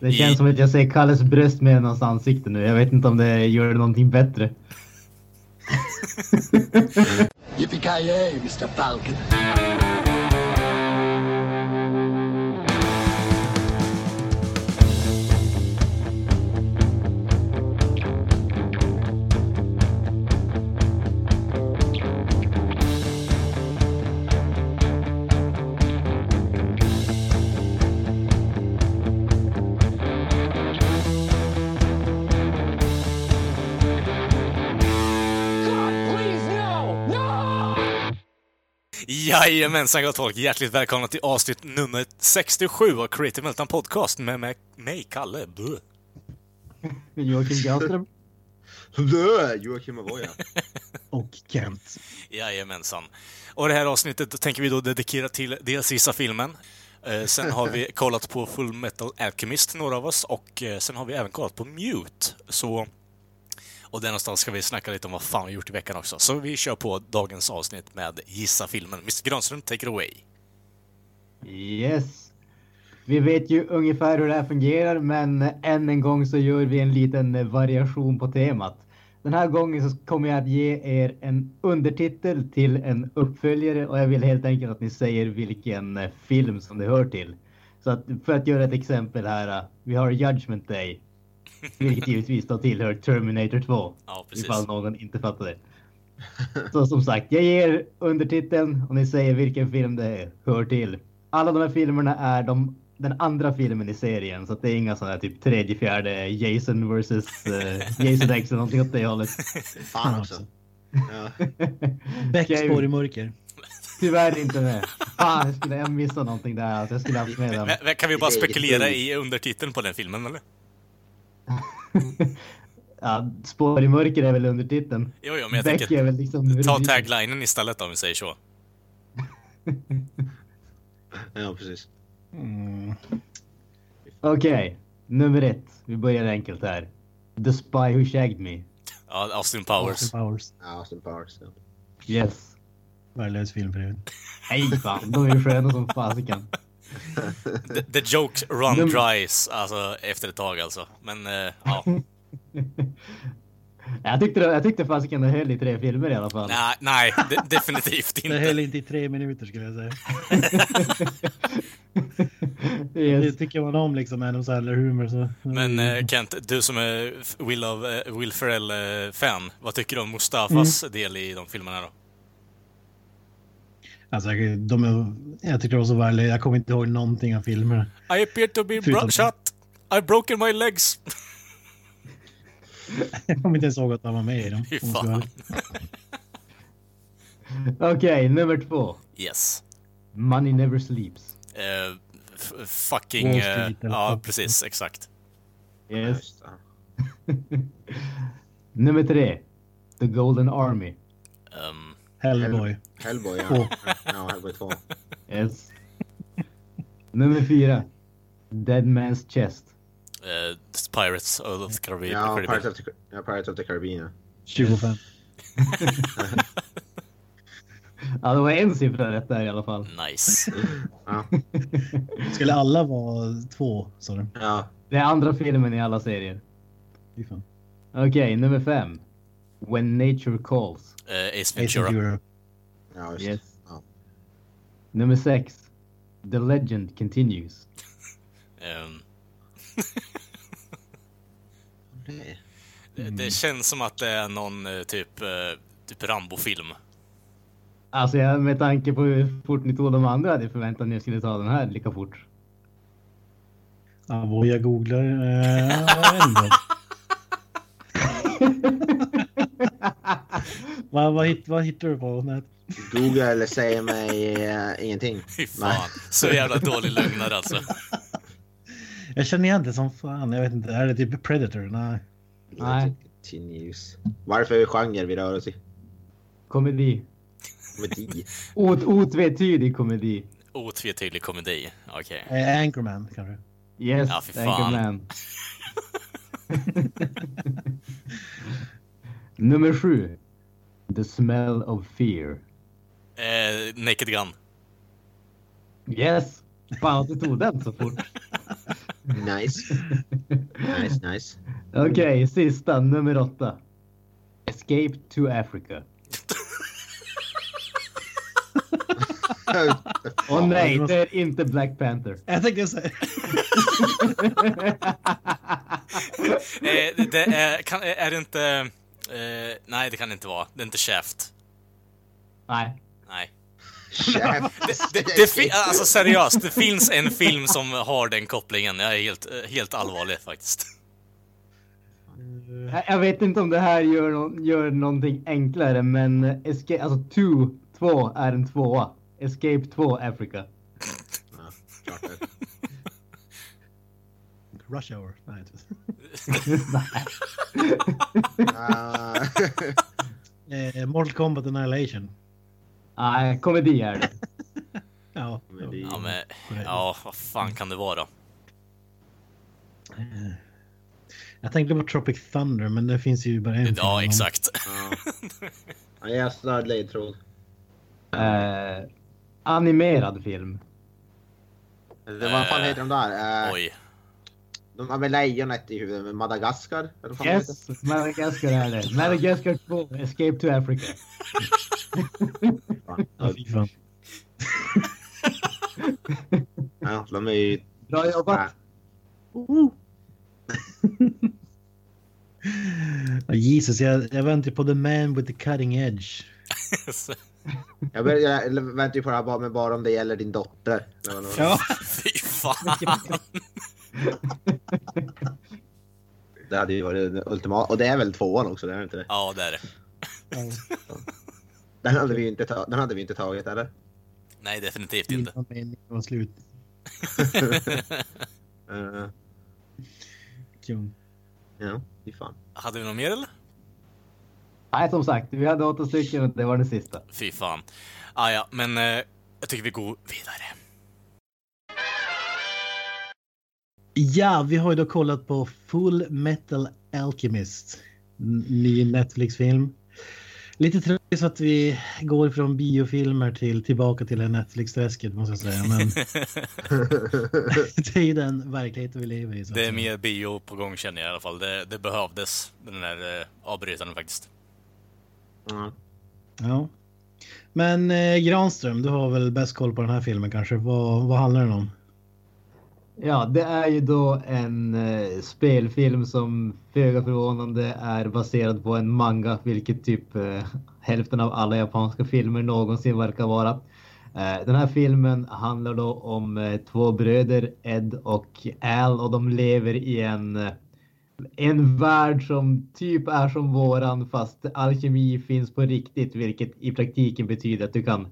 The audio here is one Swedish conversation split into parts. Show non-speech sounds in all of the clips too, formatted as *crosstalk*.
Det känns I- som att jag ser Kalles bröst med hans ansikte nu. Jag vet inte om det gör någonting bättre. *laughs* Yippee-ki-yay, Mr. Falcon. Jajamensan gott folk, hjärtligt välkomna till avsnitt nummer 67 av Creative Meltdown Podcast med mig, mig Kalle. Buh. Joakim Granström. Dö, Joakim Avoya. *laughs* och Kent. Jajamensan. Och det här avsnittet tänker vi då dedikera till dels sista filmen. Eh, sen har vi *laughs* kollat på Full Metal Alchemist, några av oss, och eh, sen har vi även kollat på Mute. Så... Och där någonstans ska vi snacka lite om vad fan vi gjort i veckan också. Så vi kör på dagens avsnitt med Gissa filmen. Mr Granström, take it away. Yes. Vi vet ju ungefär hur det här fungerar, men än en gång så gör vi en liten variation på temat. Den här gången så kommer jag att ge er en undertitel till en uppföljare och jag vill helt enkelt att ni säger vilken film som det hör till. Så att för att göra ett exempel här. Vi har Judgment Day. *laughs* Vilket givetvis då tillhör Terminator 2. Ja, precis. Ifall någon inte fattade. *laughs* Så som sagt, jag ger undertiteln och ni säger vilken film det hör till. Alla de här filmerna är de, den andra filmen i serien, så att det är inga sådana här typ tredje, fjärde Jason vs uh, *laughs* Jason X eller någonting åt det hållet. Fan också. Ja. Beck i mörker. Tyvärr inte med. Fan, jag skulle jag missa någonting där. Alltså, jag skulle haft med den. Men- men Kan vi bara Det är spekulera i undertiteln på den filmen, eller? *laughs* ja, Spår i mörker är väl undertiteln. Jo, jo, men jag Beck tänker... är väl liksom... Ta taglinen istället om vi säger så. *laughs* ja, precis. Mm. Okej, nummer ett. Vi börjar enkelt här. The Spy Who Shagged Me. Ja, Austin Powers. Austin Powers. Ja, Austin Powers. Ja. Yes. Värdelös film för övrigt. Nej fan, de är ju sköna som fasiken. *laughs* *laughs* The, the joke run Num- dries, alltså efter ett tag alltså. Men, eh, ja. *laughs* Jag tyckte, det- jag tyckte fasiken det höll i tre filmer i alla fall. Nej, nej, de, definitivt *laughs* Det höll inte. inte i tre minuter skulle jag säga. Det Yes. tycker man om liksom, Adam Sandler-humor. Så. Men eh, Kent, du som är Will, of, eh, Will Ferrell-fan, vad tycker du om Mustafas del i de filmerna då? Alltså, jag- de är, jag tycker de var så värdelösa. Jag kommer inte ihåg någonting av filmerna. I appear to be Förutom- bro- shot. I've broken my legs. *laughs* Jag kommer inte ens ihåg att han var med i dem. *laughs* *laughs* Okej, nummer två. Yes. Money Never Sleeps. F- fucking... Eh, Street ja, precis. Exakt. Yes. Nummer tre. The Golden Army. Um, Hellboy. Hellboy, ja. Ja, Hellboy 2. Yes. nummer fyra. Dead Man's Chest. eh, Pirates of the Caribbean. Ja. Pirates of the, ja, Pirates of the Caribbean. ja. 25. *laughs* Ja, det var en siffra rätt där i alla fall. Nice. Ja. Skulle alla vara två, sa du? ja. Det är andra filmen i alla serier. Okej, nummer fem. When Nature Calls. Eh, Ace Ace Ventura. Ventura. Ja, just Yes. Ja. Nummer sex. The Legend Continues. Ehm, *laughs* det. det, det känns som att det är någon eh, typ, eh, typ Rambo-film. Alltså jag, med tanke på hur fort ni tog de andra hade jag förväntat mig att ni skulle ta den här lika fort. Ja, vad jag googlar. Eh, jag vet inte. Vad, vad, hit, vad hittar du på nätet? Google eller säger mig eh, ingenting. Fy fan. Så jävla dålig lögnare alltså. *laughs* Jag känner igen det som fan. Jag vet inte. Är det typ Predator? Nej. Nej. Continues. Varför är det genre vi rör oss i? Komedi. Komedi. *laughs* Ot, otvetydig komedi. Otvetydig komedi. Okej. Eh, Anchorman kanske? Yes, Ja, Anchorman. *laughs* Nummer sju. The smell of fear. Eh, Naked Gun. Yes! Fan att du tog den så fort. Nice. Nice, nice. Okej, sista, nummer åtta. Escape to Africa. *laughs* Och nej, det är inte Black Panther. Jag tänkte säga... *laughs* Eh, det är, kan, är det inte... Eh, nej, det kan det inte vara. Det är inte Shaft. Nej. Nej. Chef. Det, det, fi- alltså seriöst, det finns en film som har den kopplingen. Jag är helt, eh, helt allvarlig faktiskt. Jag- Jag vet inte om det här gör, nå- gör någonting enklare, men Escape, alltså 2, 2 är en tvåa. Escape 2 Africa. Ja, det. *laughs* Rush hour. Nej, inte. Eh, Mortal Kombat Annihilation. Nej, komedi är det. Ja. Men det- Ja, men... Ja, vad fan kan det vara? Jag tänkte på Tropic Thunder, men det finns ju bara en Ja, exakt. ja. Ja, jag har ledtråd. Eh, animerad film. Det, vad fan heter de där? Eh, Oj. De har med lejonet i huvudet. Madagaskar? Eller vad fan de heter? Yes, Madagaskar är det. Madagaskar 2, Escape to Africa. Ja, fy fan. Ja, de är ju... Bra jobbat. Ja. Ja, Jesus, jag, jag väntar på The Man with the Cutting Edge. Jag, bör, jag väntar ju på det här bara, men bara om det gäller din dotter. Ja. Fy fan. Det hade ju varit det ultimata. Och det är väl tvåan också, det är inte det? Ja, det är det. Den hade vi inte, ta- den hade vi inte tagit, eller? Nej, definitivt inte. Innan meningen var slut. *laughs* Uh, Kung. ja, fy fan. Hade vi något mer eller? Nej, som sagt, vi hade åtta stycken och det var den sista. Fy fan. Ah, ja, men eh, jag tycker vi går vidare. Ja, vi har ju då kollat på Full Metal Alchemist. N- Ny Netflix-film. Lite tråkigt att vi går från biofilmer till tillbaka till Netflix-träsket måste jag säga. Men *laughs* det är ju den verkligheten vi lever i. Så Det är mer bio på gång känner jag i alla fall. Det, det behövdes, den där eh, avbrytaren faktiskt. Ja. Ja. Men eh, Granström, du har väl bäst koll på den här filmen kanske. Vad, vad handlar den om? Ja, det är ju då en eh, spelfilm som föga förvånande är baserad på en manga, vilket typ eh, hälften av alla japanska filmer någonsin verkar vara. Eh, den här filmen handlar då om eh, två bröder, Ed och Al, och de lever i en, eh, en värld som typ är som våran, fast alkemi finns på riktigt, vilket i praktiken betyder att du kan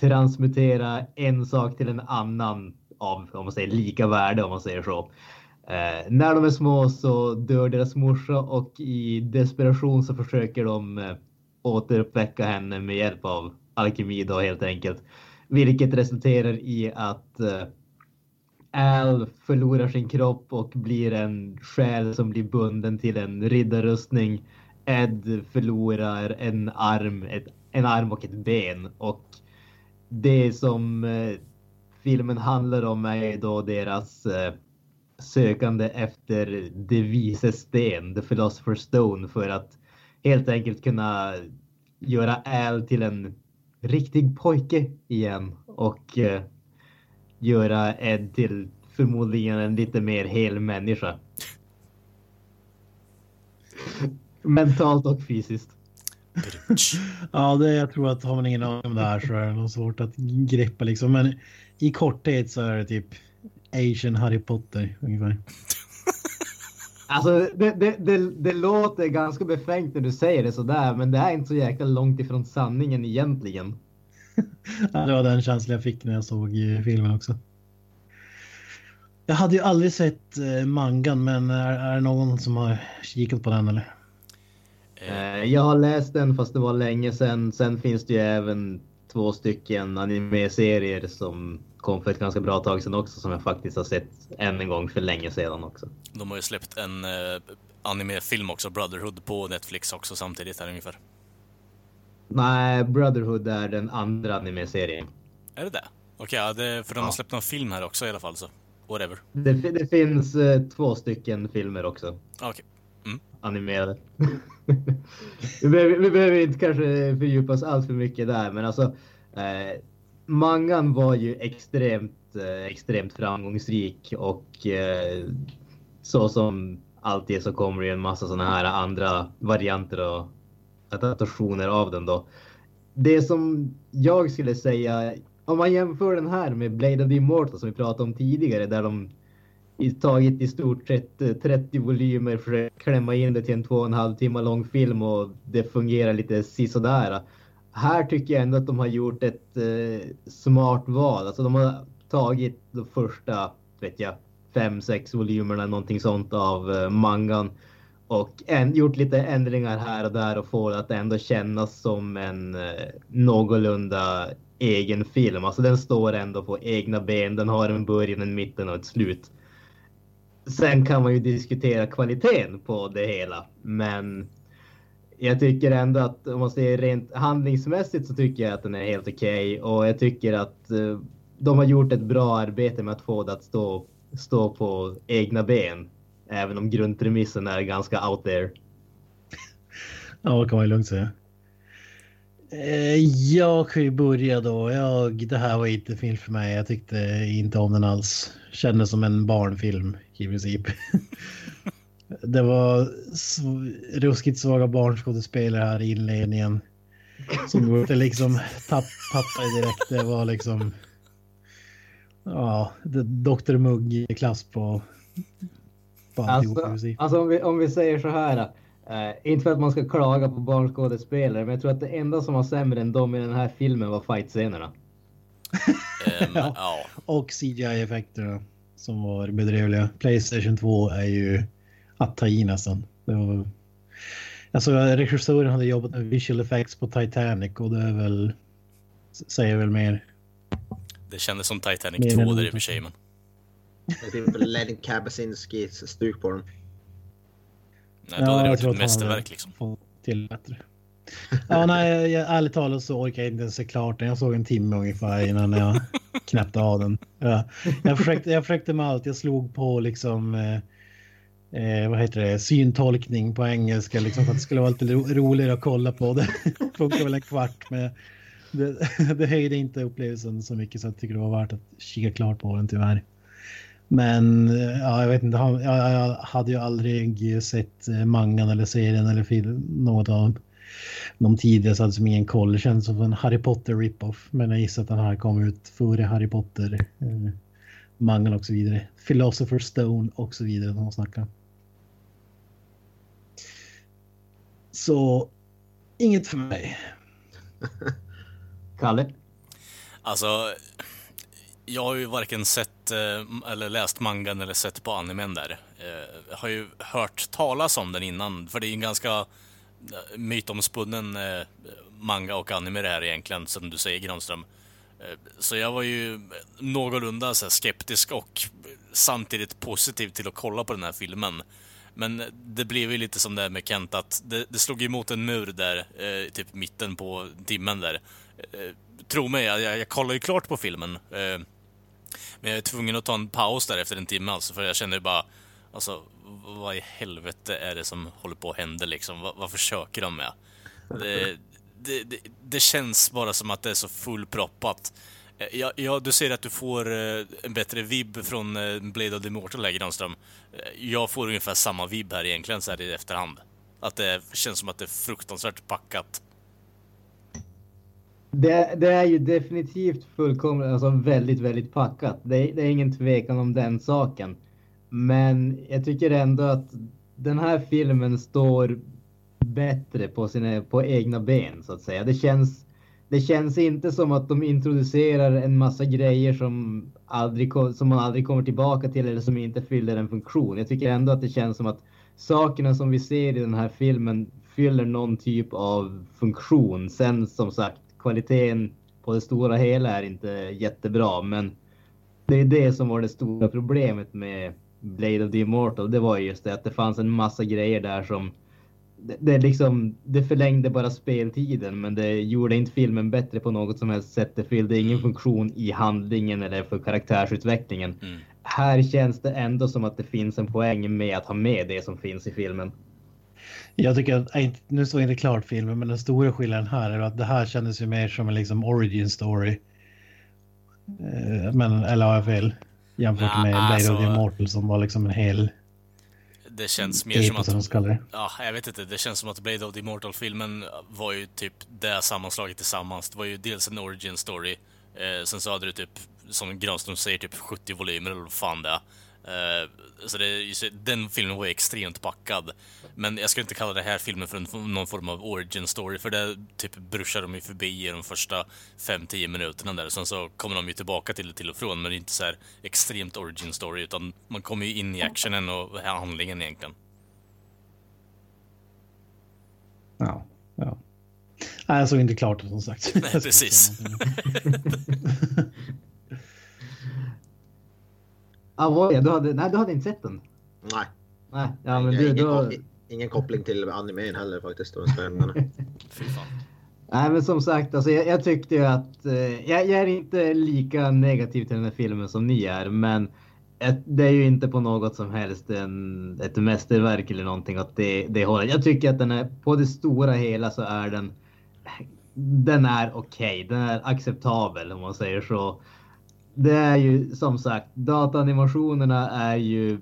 transmutera en sak till en annan av om man säger lika värde om man säger så. Eh, när de är små så dör deras morsa och i desperation så försöker de eh, återuppväcka henne med hjälp av alkemi då helt enkelt. Vilket resulterar i att eh, Al förlorar sin kropp och blir en själ som blir bunden till en riddarrustning. Ed förlorar en arm, ett, en arm och ett ben och det som eh, filmen handlar om är då deras eh, sökande efter de vises sten, the philosopher's stone, för att helt enkelt kunna göra Al till en riktig pojke igen och eh, göra Ed till förmodligen en lite mer hel människa. *laughs* Mentalt och fysiskt. *laughs* Ja, det, jag tror att har man ingen aning om det här så är det nog svårt att greppa liksom. Men i korthet så är det typ Asian Harry Potter ungefär. *laughs* Alltså det, det, det, det låter ganska befängt när du säger det sådär, men det är inte så jäkla långt ifrån sanningen egentligen. *laughs* Ja, det var den känslan jag fick när jag såg eh, filmen också. Jag hade ju aldrig sett eh, mangan, men är, är det någon som har kikat på den eller? Eh, Jag har läst den fast det var länge sedan. Sen finns det ju även två stycken anime-serier som kom för ett ganska bra tag sedan också som jag faktiskt har sett än en gång för länge sedan också. De har ju släppt en eh, animefilm också, Brotherhood, på Netflix också samtidigt här ungefär. Nej, Brotherhood är den andra anime-serien. Är det det? Okej, ja, det, för de har Ja. släppt någon film här också i alla fall så. whatever. Det, det finns eh, två stycken filmer också. Okej. Animerade. *laughs* vi, behöver, vi behöver inte kanske fördjupa oss allt för mycket där, men alltså. Eh, mangan var ju extremt, eh, extremt framgångsrik och eh, så som alltid så kommer det ju en massa sådana här andra varianter och adaptationer av den då. Det som jag skulle säga, om man jämför den här med Blade of the Immortal som vi pratade om tidigare, där de tagit i stort sett eh, 30 volymer för att klämma in det till en två och en halv timme lång film och det fungerar lite sisådär. Här tycker jag ändå att de har gjort ett eh, smart val. Alltså de har tagit de första, vet jag, fem, sex volymerna, någonting sånt av eh, mangan och en, gjort lite ändringar här och där och få det att ändå kännas som en eh, någorlunda egen film. Alltså den står ändå på egna ben. Den har en början, en mitten och ett slut. Sen kan man ju diskutera kvaliteten på det hela, men jag tycker ändå att om man ser rent handlingsmässigt så tycker jag att den är helt okej och jag tycker att eh, de har gjort ett bra arbete med att få det att stå, stå på egna ben. Även om grundpremissen är ganska out there. *laughs* Ja, det kan man ju lugnt säga. Eh, Jag kan ju börja då. Jag, det här var inte en film för mig. Jag tyckte inte om den alls. Kändes som en barnfilm i princip. *laughs* Det var sv- ruskigt svaga barnskådespelare här i inledningen. Som *laughs* det liksom tapp, tappade direkt. Det var liksom... Ja, det- Dr Mugg-klass på... på alltihop i Alltså, alltså om, vi, om vi säger så här. eh, inte för att man ska klaga på barnskådespelare, men jag tror att det enda som var sämre än dem i den här filmen var fightscenerna. *laughs* Ja. ja. Och CGI-effekterna som var bedrövliga. Playstation 2 är ju att ta i nästan. Det var... Alltså regissören hade jobbat med visual effects på Titanic och det är väl... Säger väl mer. Det kändes som Titanic Mer 2 än där i och för sig, men... Det är Lenny Kabasinskis stuk på dem. Nej, då hade det jag varit ett mästerverk liksom. fått till bättre. Ja, nej, jag, ärligt talat så orkar jag inte ens se klart den. Jag såg en timme ungefär innan jag knäppte av den. Ja, jag, försökte, jag försökte med allt. Jag slog på liksom, eh, eh, vad heter det, syntolkning på engelska liksom för att det skulle vara lite ro, roligare att kolla på. Det *laughs* funkar väl en kvart, men det, *laughs* det höjde inte upplevelsen så mycket så jag tycker det var värt att kika klart på den tyvärr. Men eh, ja, jag vet inte, jag, jag hade ju aldrig sett eh, mangan eller serien eller film, något av de tidigare så hade som ingen koll. Det känns som en Harry Potter rip-off. Men jag gissar att den här kom ut före Harry Potter. Eh, mangan och så vidare. Philosopher's Stone och så vidare. De snackar. Så inget för mig. *laughs* Kalle? Alltså, jag har ju varken sett eh, eller läst mangan eller sett på animen där. Eh, Jag har ju hört talas om den innan, för det är ju en ganska eh, mytomspunnen eh, manga och anime det här egentligen, som du säger Granström. Eh, Så jag var ju någorlunda så här, skeptisk och samtidigt positiv till att kolla på den här filmen. Men det blev ju lite som det här med Kent, att det, det slog emot en mur där, eh, typ mitten på timmen där. Eh, tro mig, jag, jag, kollar ju klart på filmen. Eh, men jag är tvungen att ta en paus där efter en timme alltså, för jag känner ju bara, alltså, vad i helvete är det som håller på att hända liksom? Vad, vad försöker de med? Det, det, det, det känns bara som att det är så fullproppat. Ja, ja, du säger att du får eh, en bättre vibb från eh, Blade of the Immortal här, Granström. Eh, jag får ungefär samma vibb här egentligen så här i efterhand. Att det känns som att det är fruktansvärt packat. Det, det är ju definitivt fullkomligt, alltså väldigt, väldigt packat. Det, är- det är ingen tvekan om den saken. Men jag tycker ändå att den här filmen står bättre på sina på egna ben så att säga. Det känns, det känns inte som att de introducerar en massa grejer som, aldrig, som man aldrig kommer tillbaka till eller som inte fyller en funktion. Jag tycker ändå att det känns som att sakerna som vi ser i den här filmen fyller någon typ av funktion. Sen som sagt, kvaliteten på det stora hela är inte jättebra, men det är det som var det stora problemet med Blade of the Immortal. Det var just det att det fanns en massa grejer där som det, det liksom, det förlängde bara speltiden, men det gjorde inte filmen bättre på något som helst sätt. Det fyllde ingen funktion i handlingen eller för karaktärsutvecklingen. Mm. här känns det ändå som att det finns en poäng med att ha med det som finns i filmen. Jag tycker att, nu står inte klart filmen, men den stora skillnaden här är att det här kändes ju mer som en liksom origin story. Eh, Men, eller har jag fel? Jämfört Ja, med Blade alltså- of the Immortal som var liksom en hel Det känns mer som att... Ja, jag vet inte. Det känns som att Blade of the Immortal-filmen var ju typ det sammanslaget tillsammans. Det var ju dels en origin story. Eh, sen så hade du typ, som Granström säger, typ 70 volymer eller vad fan det är. Eh, så det, den filmen var ju extremt packad. Men jag skulle inte kalla det här filmen för en, någon form av origin story, för det typ bruschar de ju förbi i de första 5-10 minuterna där. Sen så kommer de ju tillbaka till det till och från, men det är inte så här extremt origin story, utan man kommer ju in i actionen och handlingen egentligen. Ja, ja. Nej, jag såg inte klart det som sagt. *laughs* Nej, precis. *laughs* Ah, vad är- du hade, nej, du hade inte sett den? Nej, Nej, ja, men du, då, ingen koppling till animen heller faktiskt. *laughs* Fy fan. nej, men som sagt, alltså, jag, jag tyckte ju att eh, jag, jag är inte lika negativ till den här filmen som ni är, men ett, det är ju inte på något som helst en, ett mästerverk eller någonting åt det, det hållet. Jag tycker att den är på det stora hela så är den. Den är okej, den är acceptabel om man säger så. Det är ju som sagt dataanimationerna är ju.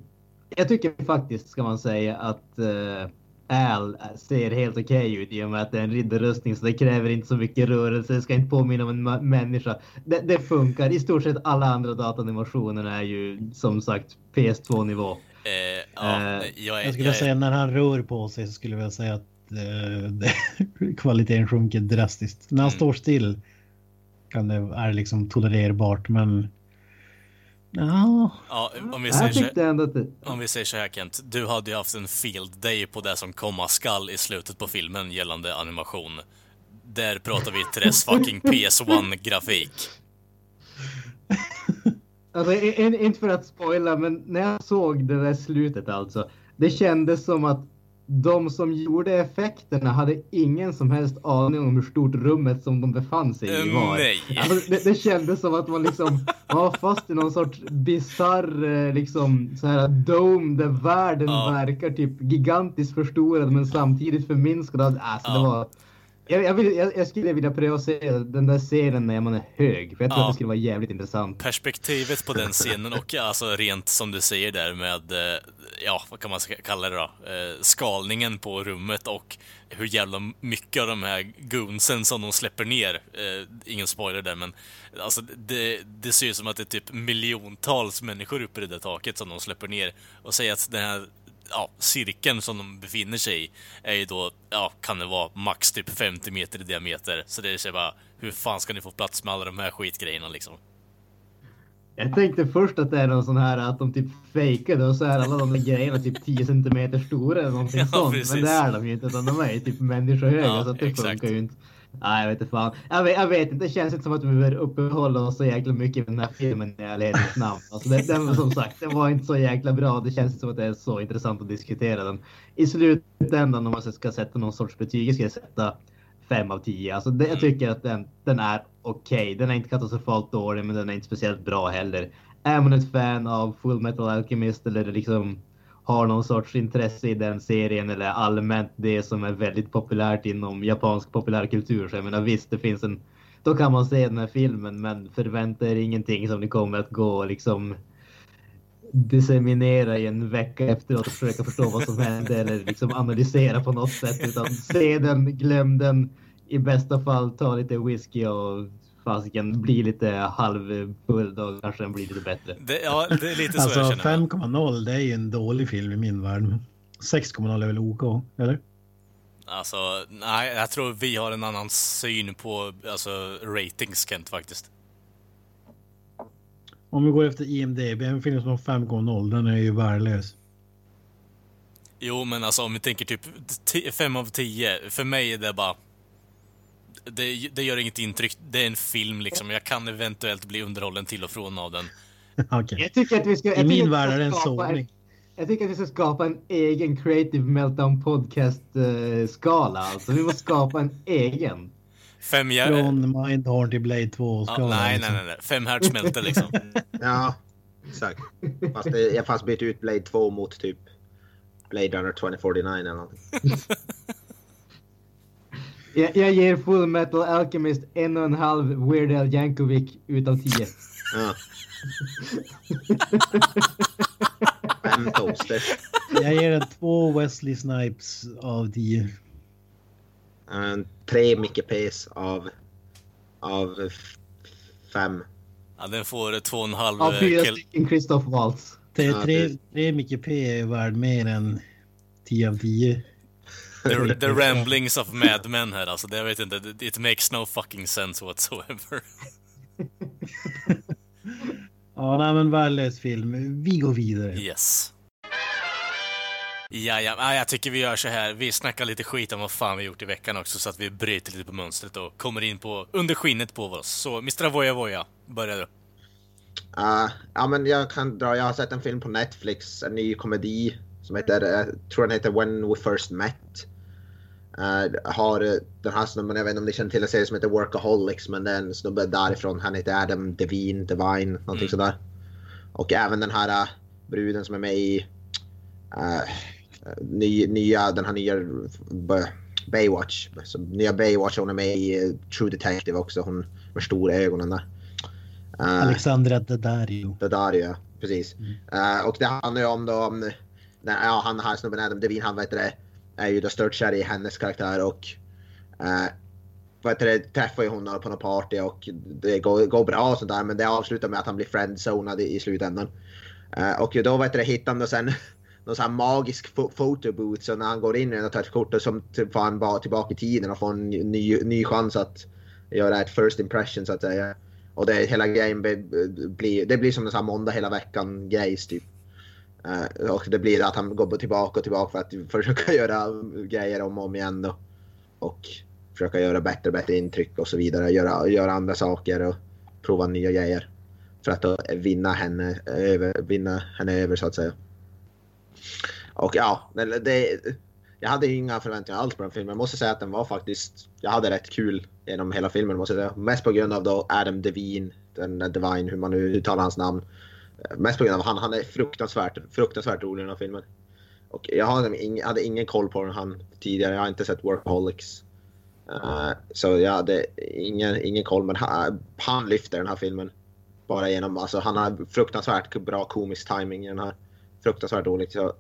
Jag tycker faktiskt ska man säga att uh, Al ser helt okej ut i och med att det är en riddarrustning så det kräver inte så mycket rörelse. Det ska inte påminna om en människa. Det, det funkar. I stort sett alla andra dataanimationer är ju som sagt PS2 nivå. Eh, ja, Eh, jag, Jag skulle säga när han rör på sig så skulle jag säga att *laughs* kvaliteten sjunker drastiskt. När han Mm. står still kan det, är det liksom tolererbart men ja, Ja, om vi, säger Jag så, tyckte ändå att det, om vi säger så här Kent, du hade ju haft en field day på det som komma skall i slutet på filmen gällande animation. Där pratar vi Tres *laughs* fucking PS1-grafik. *laughs* Alltså, inte för att spoila, men när jag såg det där slutet alltså. Det kändes som att de som gjorde effekterna hade ingen som helst aning om hur stort rummet som de befann sig i Eh, var. nej. Alltså, det, det kändes som att man liksom var fast i någon sorts bizarr eh, liksom så här dome där världen Ja. verkar typ gigantiskt förstorad men samtidigt förminskad. Alltså, det Ja. var... Jag, jag, vill, jag, jag skulle vilja pröva att se den där scenen när man är hög. För jag tror Ja. att det skulle vara jävligt intressant. Perspektivet på den scenen och alltså rent som du säger där med, eh, ja, vad kan man kalla det då? Eh, Skalningen på rummet och hur jävla mycket av de här goonsen som de släpper ner. Eh, Ingen spoiler där, men alltså det, det ser ut som att det är typ miljontals människor uppe i det där taket som de släpper ner. Och säger att den här ja, cirkeln som de befinner sig i är ju då, ja, kan det vara max typ 50 meter i diameter. Så det är så bara, hur fan ska ni få plats med alla de här skitgrejerna liksom? Jag tänkte först att det är någon sån här att de typ fejkade och så är alla de där grejerna typ 10 centimeter stora eller någonting *laughs* Ja, sånt. precis. Men det är de ju inte utan de är ju typ människohöga Ja, så att det exakt. funkar ju inte. Nej, jag vet inte fan. Jag vet, jag vet inte, det känns inte som att vi behöver uppehålla oss så jäkla mycket med den här filmen i ärlighetens namn. Alltså, det, den, som sagt, den var inte så jäkla bra. Det känns inte som att det är så intressant att diskutera den. I slutändan om man ska sätta någon sorts betyg, jag skulle sätta 5 av 10. Alltså, det, jag tycker att den, den är okej. Den är inte katastrofalt dålig, men den är inte speciellt bra heller. Är man ett fan av Full Metal Alchemist eller liksom har någon sorts intresse i den serien eller allmänt det som är väldigt populärt inom japansk populärkultur. Så jag menar visst, det finns en... Då kan man se den här filmen, men förvänta er ingenting som ni kommer att gå och liksom disseminera i en vecka efteråt och försöka förstå vad som hände eller liksom analysera på något sätt. Utan se den, glöm den. I bästa fall ta lite whisky och fasiken bli lite halvfull då kanske den blir lite bättre. Det, ja, det är lite så alltså jag känner. 5,0 det är ju en dålig film i min värld. 6,0 är väl OK, eller? Alltså, nej, jag tror vi har en annan syn på alltså, ratings, Kent, faktiskt. Om vi går efter IMDB, en film som har 5,0 den är ju värdelös. Jo, men alltså om vi tänker typ 5 av 10, för mig är det bara... Det, det gör inget intryck. Det är en film liksom. Jag kan eventuellt bli underhållen till och från av den. *laughs* Okej. Jag tycker att vi ska... jag I min värld är det en skapa sågning. Jag tycker att vi ska skapa en egen creative meltdown podcast eh, skala. Alltså vi måste skapa en egen. Fem hjär... Från Mindhorn till Blade 2 Ja, nej, liksom. nej, nej, nej. Fem hertzsmälter liksom. *laughs* Ja, Exakt. Fast det, jag fast bytt ut Blade 2 mot typ Blade Runner 2049 eller någonting. *laughs* Jag, jag ger Full Metal Alchemist en och en halv Weird Al Yankovic utav tio. Ja. Fem toaster. Jag ger den två Wesley Snipes av tio. En, tre Micke P's av, av fem. Ja, den får två och en halv... Av eh, fyra Kel- stycken Christoph Waltz. Tre, tre, tre Micke P är värd mer än 10 av 10. The, *laughs* the ramblings of madmen här alltså. Det, jag vet inte, it makes no fucking sense whatsoever. *laughs* Ja, nej, men värdelös film. Vi går vidare. Yes. Ja, ja, ja, jag tycker vi gör så här. Vi snackar lite skit om vad fan vi gjort i veckan också så att vi bryter lite på mönstret och kommer in på under skinnet på oss. Så Mr. Avoya Voya, börja du. Uh, ja, men jag kan dra. Jag har sett en film på Netflix, en ny komedi som heter, jag tror den heter When We First Met. Uh, har eh, den här snubben, jag vet inte om ni känner till en serie som heter Workaholics, men det är en snubbe därifrån. Han heter Adam Devine, Devine, någonting Mm. sådär. Och även den här uh, bruden som är med i uh, ny, nya, den här nya Baywatch. Så, nya Baywatch, hon är med i eh, True Detective också, hon med stora ögonen där. Alexandra Daddario. ja, precis. Eh, och det handlar ju om då om, ja han den här snubben Adam Devine, han vet det, är ju då störtkär i hennes karaktär och eh, vad heter det, träffar ju hon på något party och det går, går bra och sånt där men det avslutar med att han blir friendzonad i, i slutändan. Eh, och då vet det, hittar han då sen någon sån *laughs* här magisk fo- så när han går in i den och tar ett kort och som typ får han bara tillbaka i tiden och får en ny, ny chans att göra ett first impression så att säga. Och det hela grejen blir, det blir som en sån här måndag hela veckan grejs typ. Eh, och det blir att han går tillbaka och tillbaka för att försöka *laughs* göra grejer om och om igen Och, Och försöka göra bättre och bättre intryck och så vidare. Göra, göra andra saker och prova nya grejer. För att då vinna henne över, vinna henne över så att säga. Och ja, det, jag hade inga förväntningar alls på den filmen. Jag måste säga att den var faktiskt, jag hade rätt kul genom hela filmen måste jag säga. Mest på grund av då Adam Devine, den Divine, hur man nu uttalar hans namn. Eh, Mest på grund av han, han är fruktansvärt, fruktansvärt rolig i den här filmen. Och jag hade ingen, hade ingen koll på han tidigare, jag har inte sett Workaholics. Eh, så jag hade ingen, ingen koll, men han, han lyfter den här filmen. Bara genom, alltså han har fruktansvärt bra komisk timing i den här. Fruktansvärt roligt. Så,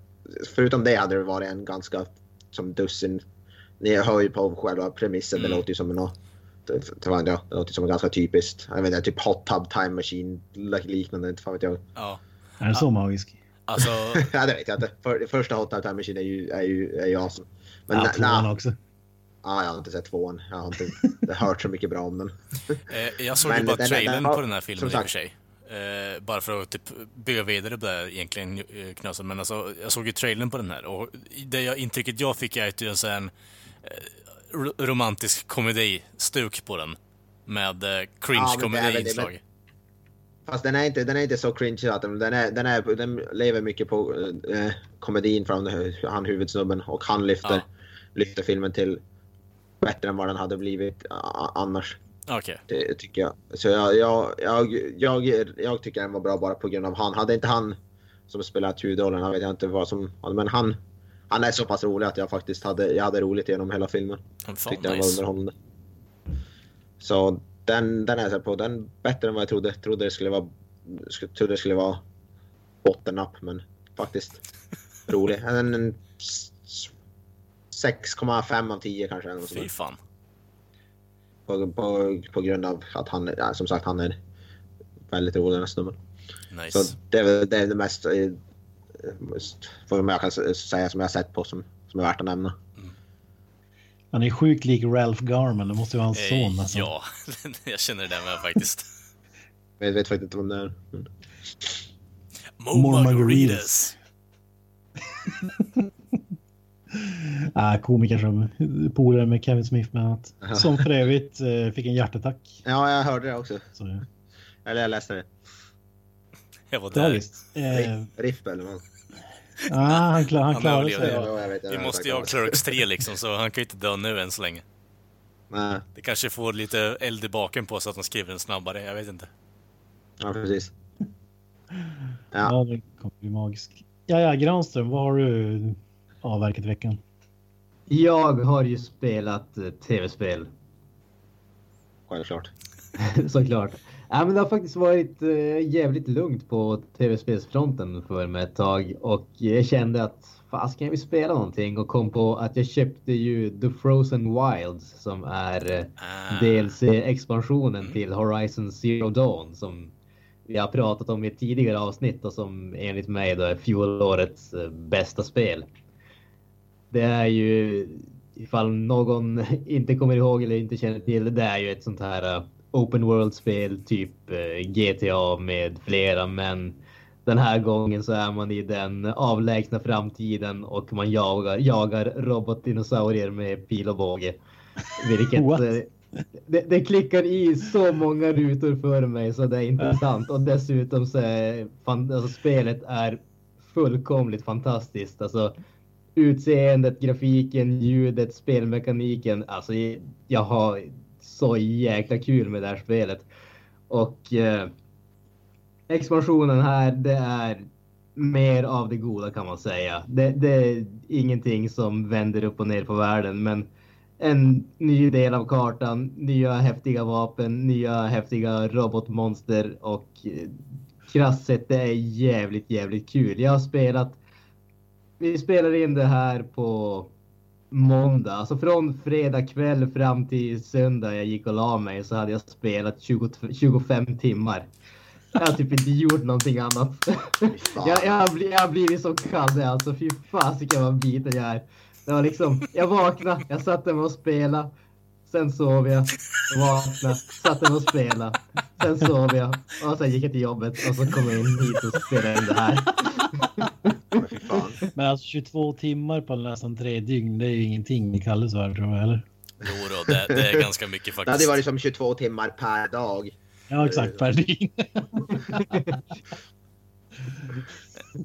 förutom det hade det varit en ganska som dussin. Ni hör ju på själva premissen, Mm. det låter ju som en det, det, var- ja, det låter som ganska typiskt, jag vet inte, typ Hot Tub Time Machine liknande, inte fan vet jag. Ja, Är den så magisk? alltså... *laughs* ja, det vet jag inte. För, första Hot Tub Time Machine är ju, är ju, är ju awesome. Men ja, tvåan na- också. Ja, jag har inte sett tvåan. Jag har inte jag har hört så mycket bra om den. *laughs* Eh, jag såg ju bara den- trailern den på den här filmen i och för sig. Eh, bara för att typ bygga vidare på det här egentligen eh, Knösen. Men alltså, jag såg ju trailern på den här och det jag, intrycket jag fick är att det är en romantisk komedi-stuk på den. Med eh, Ja, cringe-komedi-inslag. Fast den är inte, den är inte så cringe att den, den, är, den, är, den lever mycket på eh, komedin från han huvudsnubben och han lyfter, Ja. lyfter filmen till bättre än vad den hade blivit annars. Okej. Det tycker jag. Så jag, jag, jag, jag, jag tycker den var bra bara på grund av han. Hade inte han som spelat huvudrollen, jag vet jag inte vad som... Men han, han är så pass rolig att jag faktiskt hade, jag hade roligt genom hela filmen. Fan, Tyckte den var nice. underhållande. Så den, den är jag på. Den bättre än vad jag trodde. Trodde det skulle vara, trodde det skulle vara bottennapp, men faktiskt *laughs* rolig. En, en s- s- 6,5 av 10 kanske. eller Fy fan. På, på, på grund av att han, som sagt, han är väldigt rolig den här snubben. Nice. Så det är, det är det mest vad jag kan säga som jag har sett på som, som är värt att nämna. Han är sjukt lik Ralph Garman. Det måste ju vara hans son. Eh, Alltså. ja, *laughs* jag känner det med faktiskt. *laughs* Jag vet faktiskt inte vem det är. Men... More, More margaritas. *laughs* Ah, komiker som polare med Kevin Smith bland annat. Som för övrigt eh, fick en hjärtattack. Ja, jag hörde det också. Så, ja. Eller jag läste det. Jag var där. Eh, riff eller vad? *laughs* ah, han, klar, han Han klarade sig. Ja. jag vet, jag Vi vet, måste ju jag ha. Clerks 3 liksom, så han kan ju inte dö nu än så länge. Nej, Det kanske får lite eld i baken på så att de skriver den snabbare, jag vet inte. ja precis. Ja, *laughs* Ja. det kommer bli magiskt. Ja, ja, Granström, vad har du avverkat i veckan? Jag har ju spelat eh, tv-spel Självklart. *laughs* såklart. Ja, men det har faktiskt varit eh, jävligt lugnt på tv-spelsfronten för mig ett tag och jag kände att fasiken jag vill spela någonting och kom på att jag köpte ju The Frozen Wilds som är eh, Ah. DLC-expansionen till Horizon Zero Dawn som vi har pratat om i tidigare avsnitt och som enligt mig då är fjolårets eh, bästa spel. Det är ju, ifall någon *laughs* inte kommer ihåg eller inte känner till det, det är ju ett sånt här open world-spel, typ eh, GTA med flera, men den här gången så är man i den avlägsna framtiden och man jagar, jagar robotdinosaurier med pil och båge. Vilket eh, det, det klickar i så många rutor för mig så det är intressant och dessutom så är fan, alltså, spelet är fullkomligt fantastiskt. Alltså utseendet, grafiken, ljudet, spelmekaniken. Alltså jag har så jäkla kul med det här spelet. Och eh, expansionen här, det är mer av det goda kan man säga. Det, det är ingenting som vänder upp och ner på världen, men en ny del av kartan, nya häftiga vapen, nya häftiga robotmonster och eh, krasst sett, det är jävligt, jävligt kul. Jag har spelat, vi spelar in det här på måndag, alltså från fredag kväll fram till söndag jag gick och la mig så hade jag spelat 20, 25 timmar. Jag har typ inte gjort någonting annat. *laughs* jag, jag, har bli- jag har blivit så kall alltså, fy fasiken vad biten jag är. Det var liksom, jag vaknade, jag satte mig och spelade. Sen sov jag, vaknade, satte mig och spelade. Sen sov jag och sen gick jag till jobbet och så kom jag in hit och spelade in det här. *laughs* Men fy fan. Men alltså 22 timmar på nästan tre dygn, det är ju ingenting i Kalles värld tror jag, eller? Jo då, det, det är ganska mycket Det hade faktiskt. varit som 22 timmar per dag. Ja, exakt, per dygn. *laughs*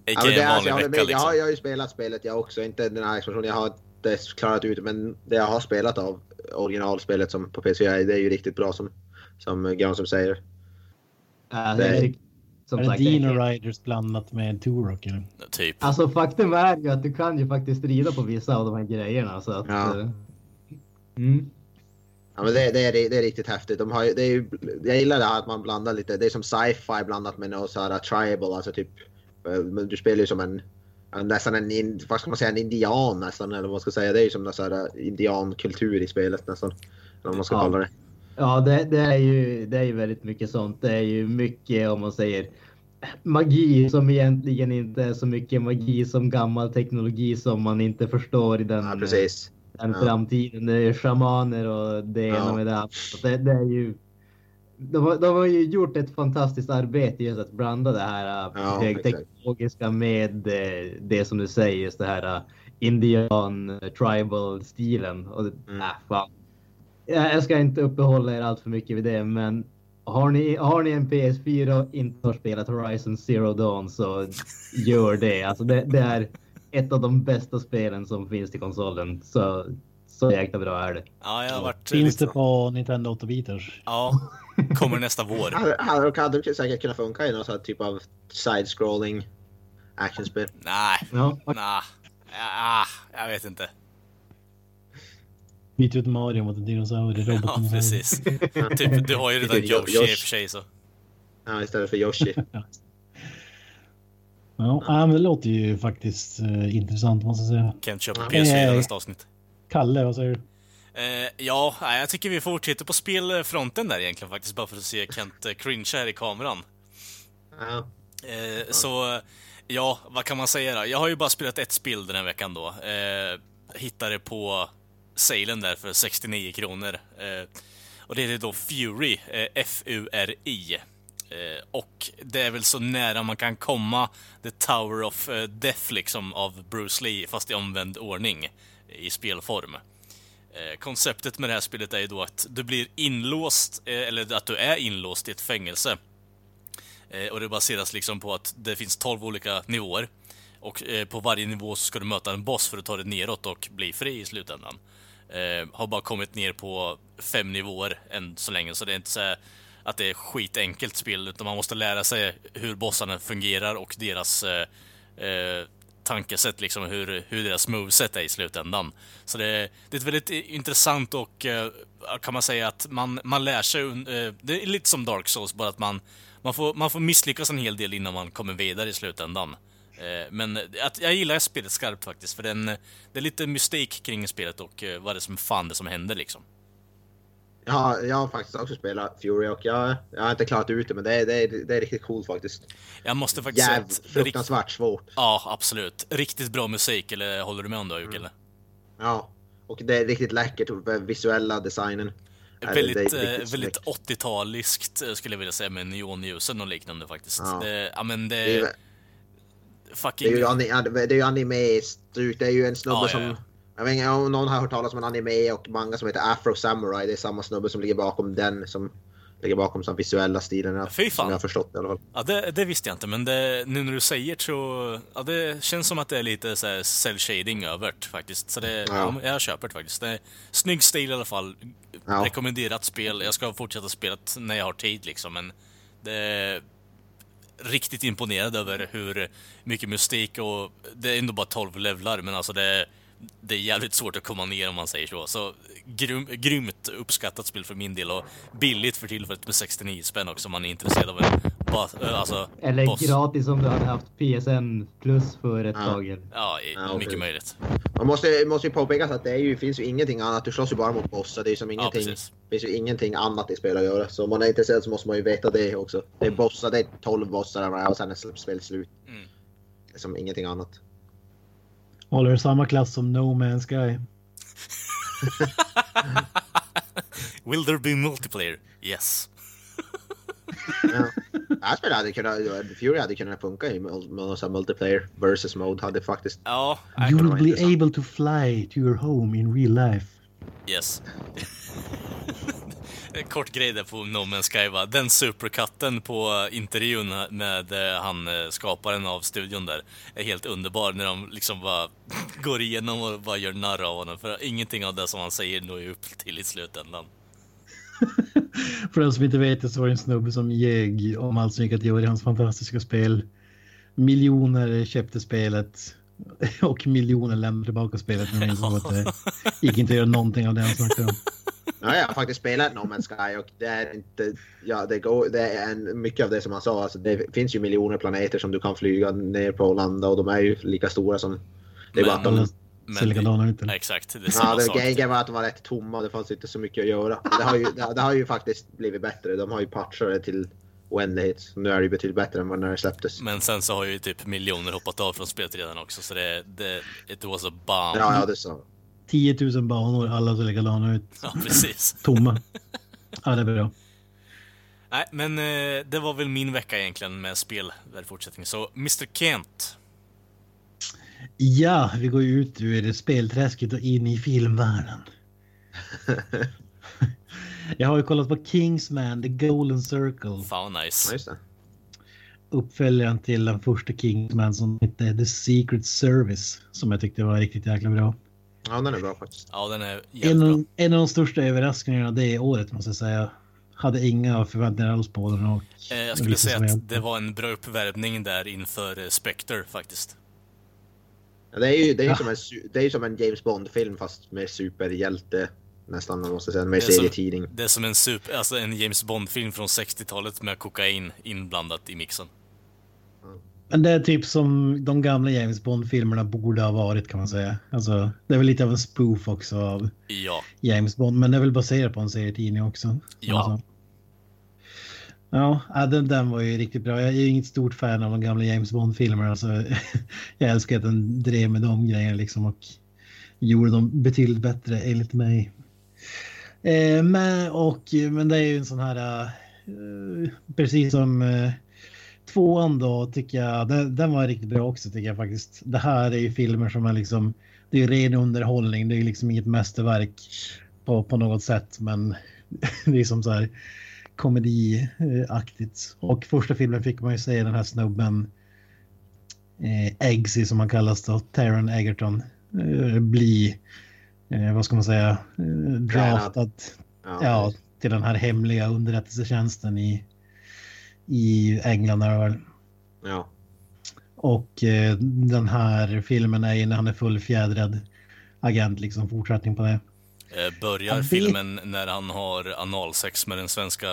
Ja, men det, är, alltså, jag, vecka med. jag, har, liksom. jag har ju spelat spelet jag också, inte den här expansionen. Jag har inte klarat ut men det jag har spelat av originalspelet som på PC är, det är ju riktigt bra som, som Granström säger. Alltså, jag Nej. tycker- som är det sagt, Dino jag- Riders blandat med Turok eller? Typ. Alltså faktum är ju att du kan ju faktiskt rida på vissa av de här grejerna så att... Ja. eh, Mm. Ja, men det, det, är, det är riktigt häftigt. De har, det är ju, jag gillar det här att man blandar lite. Det är som sci-fi blandat med något så här tribal, alltså typ. eh, men Du spelar ju som en, en nästan en, in- vad ska man säga, en indian nästan eller vad man ska säga. Det är ju som någon så här eh, indiankultur i spelet nästan. Eller vad man ska Ja. kalla det. Ja, det, det, är ju, det är ju väldigt mycket sånt. Det är ju mycket om man säger magi som egentligen inte är så mycket magi som gammal teknologi som man inte förstår i den, Ja, precis. den Ja. framtiden. Det är shamaner och det ena Ja. med det andra. Det, är ju de har, de har ju gjort ett fantastiskt arbete just att blanda det här Ja, högteknologiska med eh, det som du säger, just det här eh, indian tribal stilen. Och, det- Mm. äh, fan. Jag ska inte uppehålla er allt för mycket vid det, men har ni, har ni en PS4 och inte har spelat Horizon Zero Dawn så gör det. Alltså det, det är ett av de bästa spelen som finns till konsolen. Så, så jäkla bra är det. Ja, jag har varit... Finns det på Nintendo 8-bitars? Ja, kommer nästa vår. *laughs* Hade, hade, det säkert kunnat funka i någon sån typ av side-scrolling actionspel. Nej, Ja, nej. Ah, jag vet inte. Byt ut Mario mot en dinosaurie. Ja, precis. Typ, du har ju redan Yoshi i och för sig så. Ja, istället för Yoshi. *laughs* Ja, ja, men det låter ju faktiskt eh, intressant måste jag säga. Kent köper Ja. PS4 Eh. nästa avsnitt. Kalle, vad säger du? Eh, ja, jag tycker vi fortsätter på spelfronten där egentligen faktiskt, bara för att se Kent eh, cringe här i kameran. Ja. Eh, så, ja, vad kan man säga då? Jag har ju bara spelat ett spel den här veckan då. Eh, hittade på salen där för 69 kronor. Eh, och det är då Fury, eh, F-U-R-I. Eh, och det är väl så nära man kan komma The Tower of eh, Death liksom av Bruce Lee, fast i omvänd ordning i spelform. Eh, konceptet med det här spelet är ju då att du blir inlåst, eh, eller att du är inlåst i ett fängelse. Eh, och det baseras liksom på att det finns 12 olika nivåer. Och på varje nivå så ska du möta en boss för att ta dig neråt och bli fri i slutändan. Eh, har bara kommit ner på fem nivåer än så länge, så det är inte så att det är skitenkelt spel, utan man måste lära sig hur bossarna fungerar och deras eh, eh, tankesätt, liksom hur, hur deras moveset är i slutändan. Så det, det är ett väldigt intressant och eh, kan man säga att man, man lär sig, eh, det är lite som Dark Souls, bara att man, man, får, man får misslyckas en hel del innan man kommer vidare i slutändan. Eh, men jag gillar spelet skarpt faktiskt, för den, det är lite mystik kring spelet och eh, vad det är som fan det som händer liksom. Ja, jag har faktiskt också spelat Fury och jag, jag har inte klarat ut det men det är, det är, det är riktigt coolt faktiskt. Jag måste faktiskt säga att... fruktansvärt svårt. Ja, absolut. Riktigt bra musik, eller håller du med om det Jocke? Mm. Ja, och det är riktigt läckert, visuella designen. Väldigt, eh, väldigt 80-taliskt skulle jag vilja säga med neonljusen och liknande faktiskt. Ja. Det, ja men det... Det fucking... det är ju, ani- det är ju anime det är ju en snubbe Ja, ja, som... ja. Jag vet inte om någon har hört talas om en anime och manga som heter Afro Samurai. Det är samma snubbe som ligger bakom den som ligger bakom de visuella stilarna. Fy fan. Som jag har förstått i alla fall. Ja, det, det visste jag inte, men det, nu när du säger så... Ja, det känns som att det är lite så här cell shading över det, faktiskt. Så det, ja. Ja. jag köper det faktiskt. Det är snygg stil i alla fall. Ja. Rekommenderat spel. Jag ska fortsätta spela det när jag har tid liksom, men det riktigt imponerad över hur mycket mystik och det är ändå bara 12 levlar, men alltså det, är det är jävligt svårt att komma ner om man säger så. Så grym, grymt uppskattat spel för min del och billigt för tillfället med 69 spänn också om man är intresserad av en äh, alltså, Eller boss. gratis om du hade haft PSN plus för ett Ja. tag. eller? Ja, Ja, mycket precis. möjligt. Man måste, måste ju påpekas att det är ju, finns ju ingenting annat. Du slåss ju bara mot bossar. Det är ju som Ja, ingenting. precis. finns ju ingenting annat i spel att göra. Så om man är intresserad så måste man ju veta det också. Det är bossar, det är 12 bossar och sen är spelet slut. Mm. Det är som ingenting annat. Håller samma klass som No Man's Sky. *laughs* Will there be multiplayer? Yes. Ja. Spelet hade kunnat, Fury hade kunnat funka i multiplayer versus mode. Hade faktiskt. Ja, You det will be able to fly to your home in real life. yes. *laughs* Kort grej där på No Man's Sky va. Den superkatten på intervjun med eh, han eh, skaparen av studion där är helt underbar när de liksom bara *laughs* går igenom och bara gör narr av honom. För ingenting av det som han säger når ju upp till i slutändan. *laughs* För den som inte vet det så var det en snubbe som ljög om allt som gick att göra i hans fantastiska spel. Miljoner köpte spelet *laughs* och miljoner lämnade tillbaka spelet insåg att det gick inte att göra någonting av det han snackade om. Ja, jag har faktiskt spelat No Man's Sky och det är inte, ja det går, det är en, mycket av det som han sa, alltså det finns ju miljoner planeter som du kan flyga ner på och landa och de är ju lika stora som, det är bara att de, Men- Ser likadana ut. Exakt, det är ja samma det sak. grejen var att de var rätt tomma, det fanns inte så mycket att göra. Det har ju, det, det har ju faktiskt blivit bättre, de har ju patchat det till oändlighet. Så Nu är det ju betydligt bättre än vad när det släpptes. Men sen så har ju typ miljoner hoppat av från spelet redan också, så det, det it was a bomb. Ja, ja det sa 10 000 banor, alla ser likadana ut. Ja, precis. *laughs* Tomma. Ja, det är bra. Nej, men eh, det var väl min vecka egentligen med spel där i fortsättningen. Så Mr Kent. Ja, vi går ut ur spelträsket och in i filmvärlden. *laughs* Jag har ju kollat på Kingsman, The Golden Circle. Fan nice. Uppföljaren till den första Kingsman som hette The Secret Service. Som jag tyckte var riktigt jäkla bra. Ja, den är bra faktiskt. Ja, den är En, bra. en av de största överraskningarna det året måste jag säga. Hade inga förväntningar alls på den. Och Eh, jag skulle säga jag- att det var en bra uppvärmning där inför eh, Spectre faktiskt. Ja, det är ju, det är Ja. som, en, det är som en James Bond-film fast med superhjälte. Nästan, man måste säga. Med Det är som- serietidning. Det är som en, super, alltså en James Bond-film från 60-talet med kokain inblandat i mixen. Men det är typ som de gamla James Bond-filmerna borde ha varit kan man säga. Alltså, det är väl lite av en spoof också av Ja, James Bond, men det är väl baserat på en serietidning också. Ja. Alltså. Ja, den, den var ju riktigt bra. Jag är ju inget stort fan av de gamla James Bond-filmerna. Alltså, *laughs* jag älskar att den drev med de grejerna liksom och gjorde dem betydligt bättre enligt mig. Eh, men, och, men det är ju en sån här, eh, precis som eh, tvåan då tycker jag, den, den var riktigt bra också tycker jag faktiskt. Det här är ju filmer som är liksom, det är ren underhållning, det är liksom inget mästerverk på, på något sätt, men *laughs* det är som så här komediaktigt. Och första filmen fick man ju se den här snubben eh, Eggsy som han kallas då, Taron Egerton, eh, bli, eh, vad ska man säga, eh, draftad Ja, ja, till den här hemliga underrättelsetjänsten i, i England. Är det väl. Ja. Och eh, den här filmen är ju när han är fullfjädrad agent, liksom fortsättning på det. Eh, Börjar vet- filmen när han har analsex med den svenska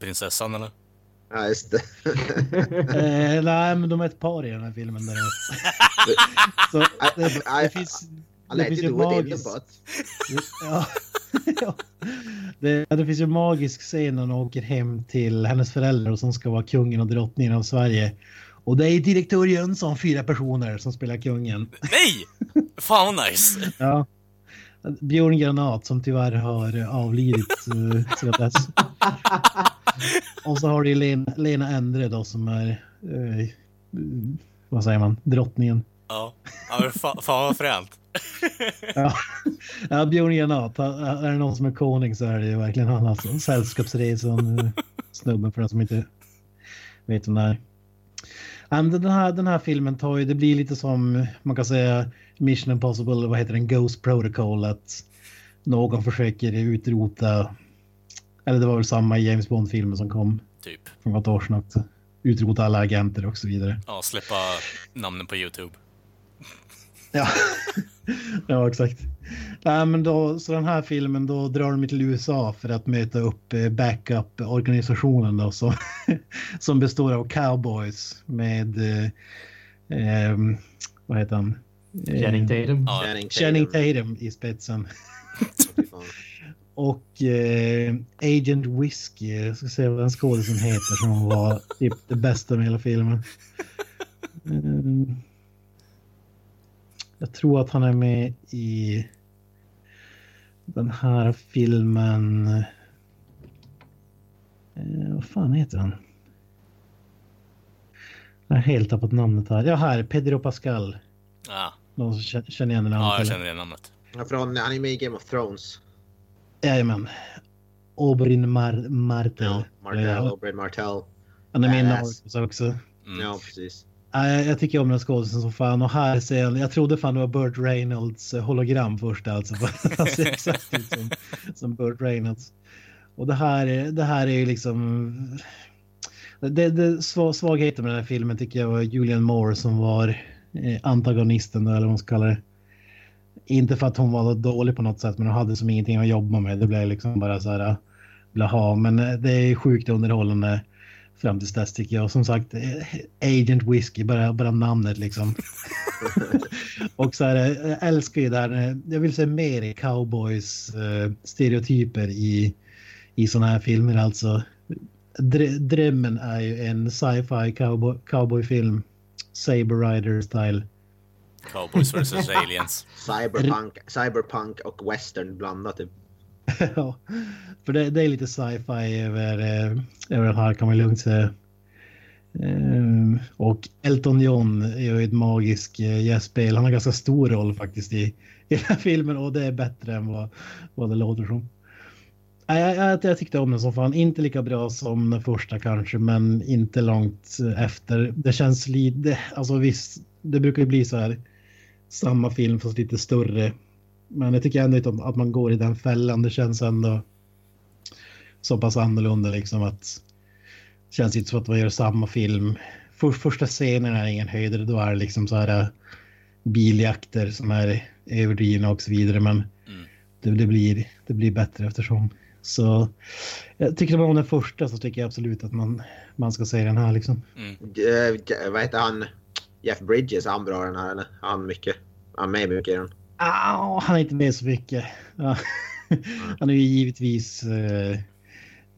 prinsessan eller? ja, just det. *laughs* Eh, nej, men de är ett par i den här filmen däremot. *laughs* Så det, det finns... Han Det finns ju magiskt. Ja. *laughs* ja. Det, det finns ju en magisk scen när hon åker hem till hennes föräldrar som ska vara kungen och drottningen av Sverige. Och det är direktör Jönsson, fyra personer, som spelar kungen. Nej! Fan vad nice! Ja. Björn Granat som tyvärr har avlidit uh, sedan dess. *laughs* Och så har du Lena, Lena Endre då som är, eh, vad säger man, drottningen. Ja, ja men fa- fan vad fränt. *laughs* Ja, ja Björn Granat, är det någon som är konung så är det ju verkligen han alltså. Sällskapsresan, eh, snubben för den som inte vet vem det är. Den här, den här filmen tar ju, det blir lite som man kan säga Mission Impossible, vad heter den, Ghost Protocol, att någon försöker utrota, eller det var väl samma i James Bond-filmen som kom Typ. för något år sedan också. Utrota alla agenter och så vidare. Ja, släppa namnen på YouTube. Ja, *laughs* ja exakt. Nej, men då, så den här filmen, då drar de till USA för att möta upp eh, backup-organisationen då, som, *laughs* som består av cowboys med, eh, ehm, vad heter han? Eh, Channing Tatum. Ja, Channing Channing Tatum i spetsen. *laughs* Och eh, Agent Whiskey, jag ska se vad den skådisen heter som var typ det bästa med hela filmen. Mm. Jag tror att han är med i den här filmen. Eh, vad fan heter han? Jag har helt tappat namnet här. Ja, här, Pedro Pascal. ja. Någon som kä- känner igen det namnet? ja jag eller? känner det namnet. Från, han är med i Game of Thrones. Jajamän. Oberyn Mar Martel. Ja, Martell, Ja, Oberyn Martell. Han är med i. Narcos också. Mm. Ja, precis. Jag, tycker om den skådisen som fan och här ser jag, jag trodde fan det var Burt Reynolds eh, hologram först alltså. *laughs* Han ser exakt ut som, som Burt Reynolds. Och det här, är- det här är ju liksom... Det, det svagheten med den här filmen tycker jag var Julian Moore som var eh, antagonisten då, eller vad man ska kalla det. Inte för att hon var dålig på något sätt men hon hade som ingenting att jobba med. Det blev liksom bara så här eh, blaha. Men det är sjukt underhållande fram tills dess tycker jag. Och som sagt, eh, Agent Whiskey, bara, bara namnet liksom. *laughs* *laughs* och så här, eh, jag älskar ju det här, eh, jag vill se mer i cowboys eh, stereotyper i, i sådana här filmer alltså. Dr- drömmen är ju en sci-fi cowboy, cowboyfilm, Saber Rider style. Cowboys vs *laughs* aliens. Cyberpunk, cyberpunk och western blandat typ. *laughs* ja, för det, det är lite sci-fi över, eh, över den här kan man lugnt säga. Um, och Elton John är ju ett magiskt eh, gästspel. Han har ganska stor roll faktiskt i, i den här filmen och det är bättre än vad, vad det låter som. Jag, jag, jag tyckte om den som fan. Inte lika bra som den första kanske, men inte långt efter. Det känns lite, alltså visst, det brukar ju bli så här samma film fast lite större. Men jag tycker ändå inte att man går i den fällan. Det känns ändå så pass annorlunda liksom att det känns inte som att man gör samma film. För, första scenen är ingen höjdare, då är det liksom så här äh, biljakter som är överdrivna och så vidare. Men Mm. det, det, blir, det blir bättre eftersom. Så jag tycker om den första så tycker jag absolut att man, man ska se den här liksom. Mm. Eh, vad heter han? Jeff Bridges, är han bra den här eller? Han mycket. Han är med mycket i den. Ah, han är inte med så mycket. Ja. Han är ju givetvis eh,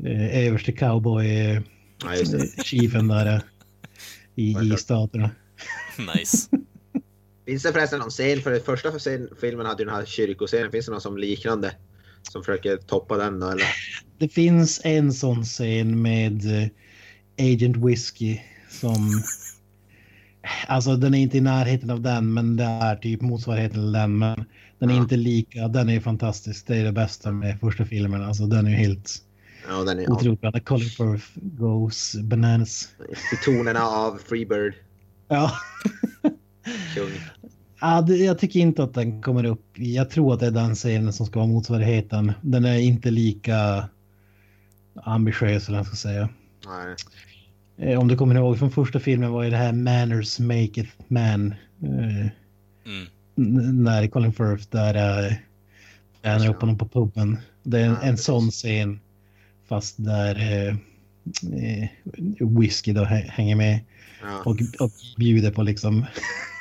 eh, överste cowboy eh, chiefen där eh, i, i staterna. Nice. *laughs* Finns det förresten någon scen? För den första filmen hade ju den här kyrkoscenen. Finns det någon som liknande? Som försöker toppa den då eller? *laughs* Det finns en sån scen med eh, Agent Whiskey som... Alltså den är inte i närheten av den men det är typ motsvarigheten till den. Men den är Ja. inte lika. Den är fantastisk. Det är det bästa med första filmen. Alltså den är ju helt Ja, den är ja, otrolig. När Colin Firth goes bananas. till tonerna av Freebird. Ja. Ja, jag tycker inte att den kommer upp. i- Jag tror att det är den scenen som ska vara motsvarigheten. Den är inte lika ambitiös eller man ska säga. Nej. Eh, Om du kommer ihåg från första filmen var ju det här Manners maketh man. Eh, Mm. när Colin Firth där är tränar upp honom på puben. Det är en, en sån scen fast där eh, eh, whisky då hä- hänger med Ja. och, och bjuder på liksom.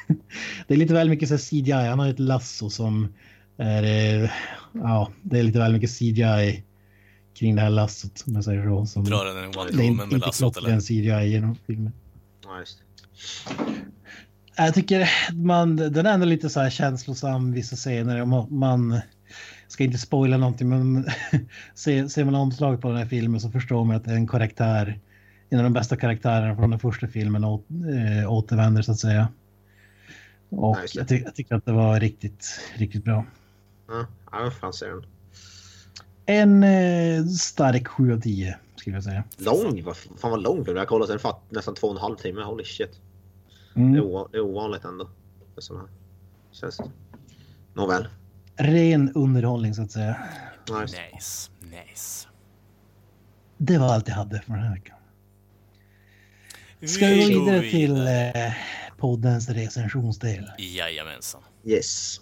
*laughs* det är lite väl mycket så CGI. Han har ett lasso som är eh, ja, det är lite väl mycket CGI kring det här lassot om jag säger så. Som, Drar den en det är Wonder Woman inte, med inte lassot eller? klockren CGI genom filmen. Ja, just. Jag tycker man, den är ändå lite så här känslosam vissa scener. Man, man ska inte spoila någonting men *laughs* ser, ser man omslag på den här filmen så förstår man att det är en karaktär, en av de bästa karaktärerna från den första filmen å, äh, återvänder så att säga. Och Ja, det. jag, ty, jag tycker att det var riktigt, riktigt bra. Ja, ja vad fan säger den? En eh, stark 7 av 10 skulle jag säga. Lång? Vad fan vad lång film. Jag kollade sen fatt nästan två och en halv timme. Holy shit. Det är, Mm. det är ovanligt ändå. För här. Känns det. Nåväl. Ren underhållning så att säga. Nice. Nice, nice. Det var allt jag hade för den här veckan. Ska vi gå vidare till eh, poddens recensionsdel? Jajamensan. Yes.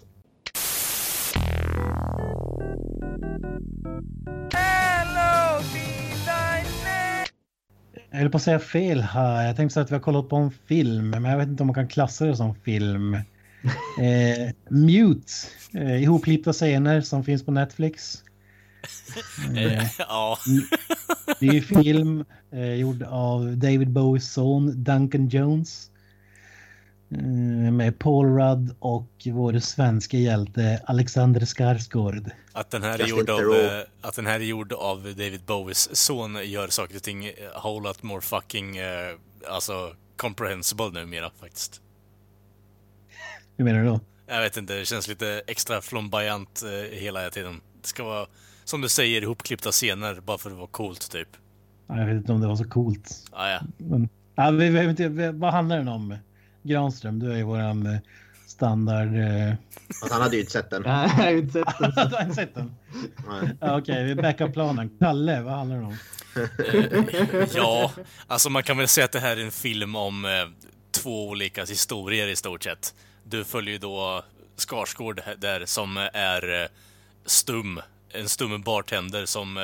Jag höll på att säga fel här. Jag tänkte säga att vi har kollat på en film, men jag vet inte om man kan klassa det som film. *laughs* Eh, Mute, eh, ihopklippta scener som finns på Netflix. Eh, *laughs* ja, Det är ju film eh, gjord av David Bowies son Duncan Jones. Eh, med Paul Rudd och vår svenska hjälte Alexander Skarsgård. att den här är gjord av, eh, att den här är gjord av David Bowies son gör saker och ting eh, a whole lot more fucking, eh, alltså, comprehensible numera faktiskt. Hur menar du då? Jag vet inte, det känns lite extra flamboyant hela tiden. Det ska vara, som du säger, ihopklippta scener bara för att vara coolt typ. Ja, Jag vet inte om det var så coolt. Ah, ja. Men, ja, vi, vi, vad handlar den om? Granström, du är ju våran eh, standard... Eh... Fast han hade ju inte sett den. *laughs* Jag har ju inte sett den. *laughs* du har inte sett den? Nej. Ja, Okej, vi backar planen. Kalle, vad handlar den om? *laughs* ja, alltså man kan väl säga att det här är en film om eh, två olika historier i stort sett. Du följer ju då Skarsgård där som är eh, stum, en stum bartender som eh,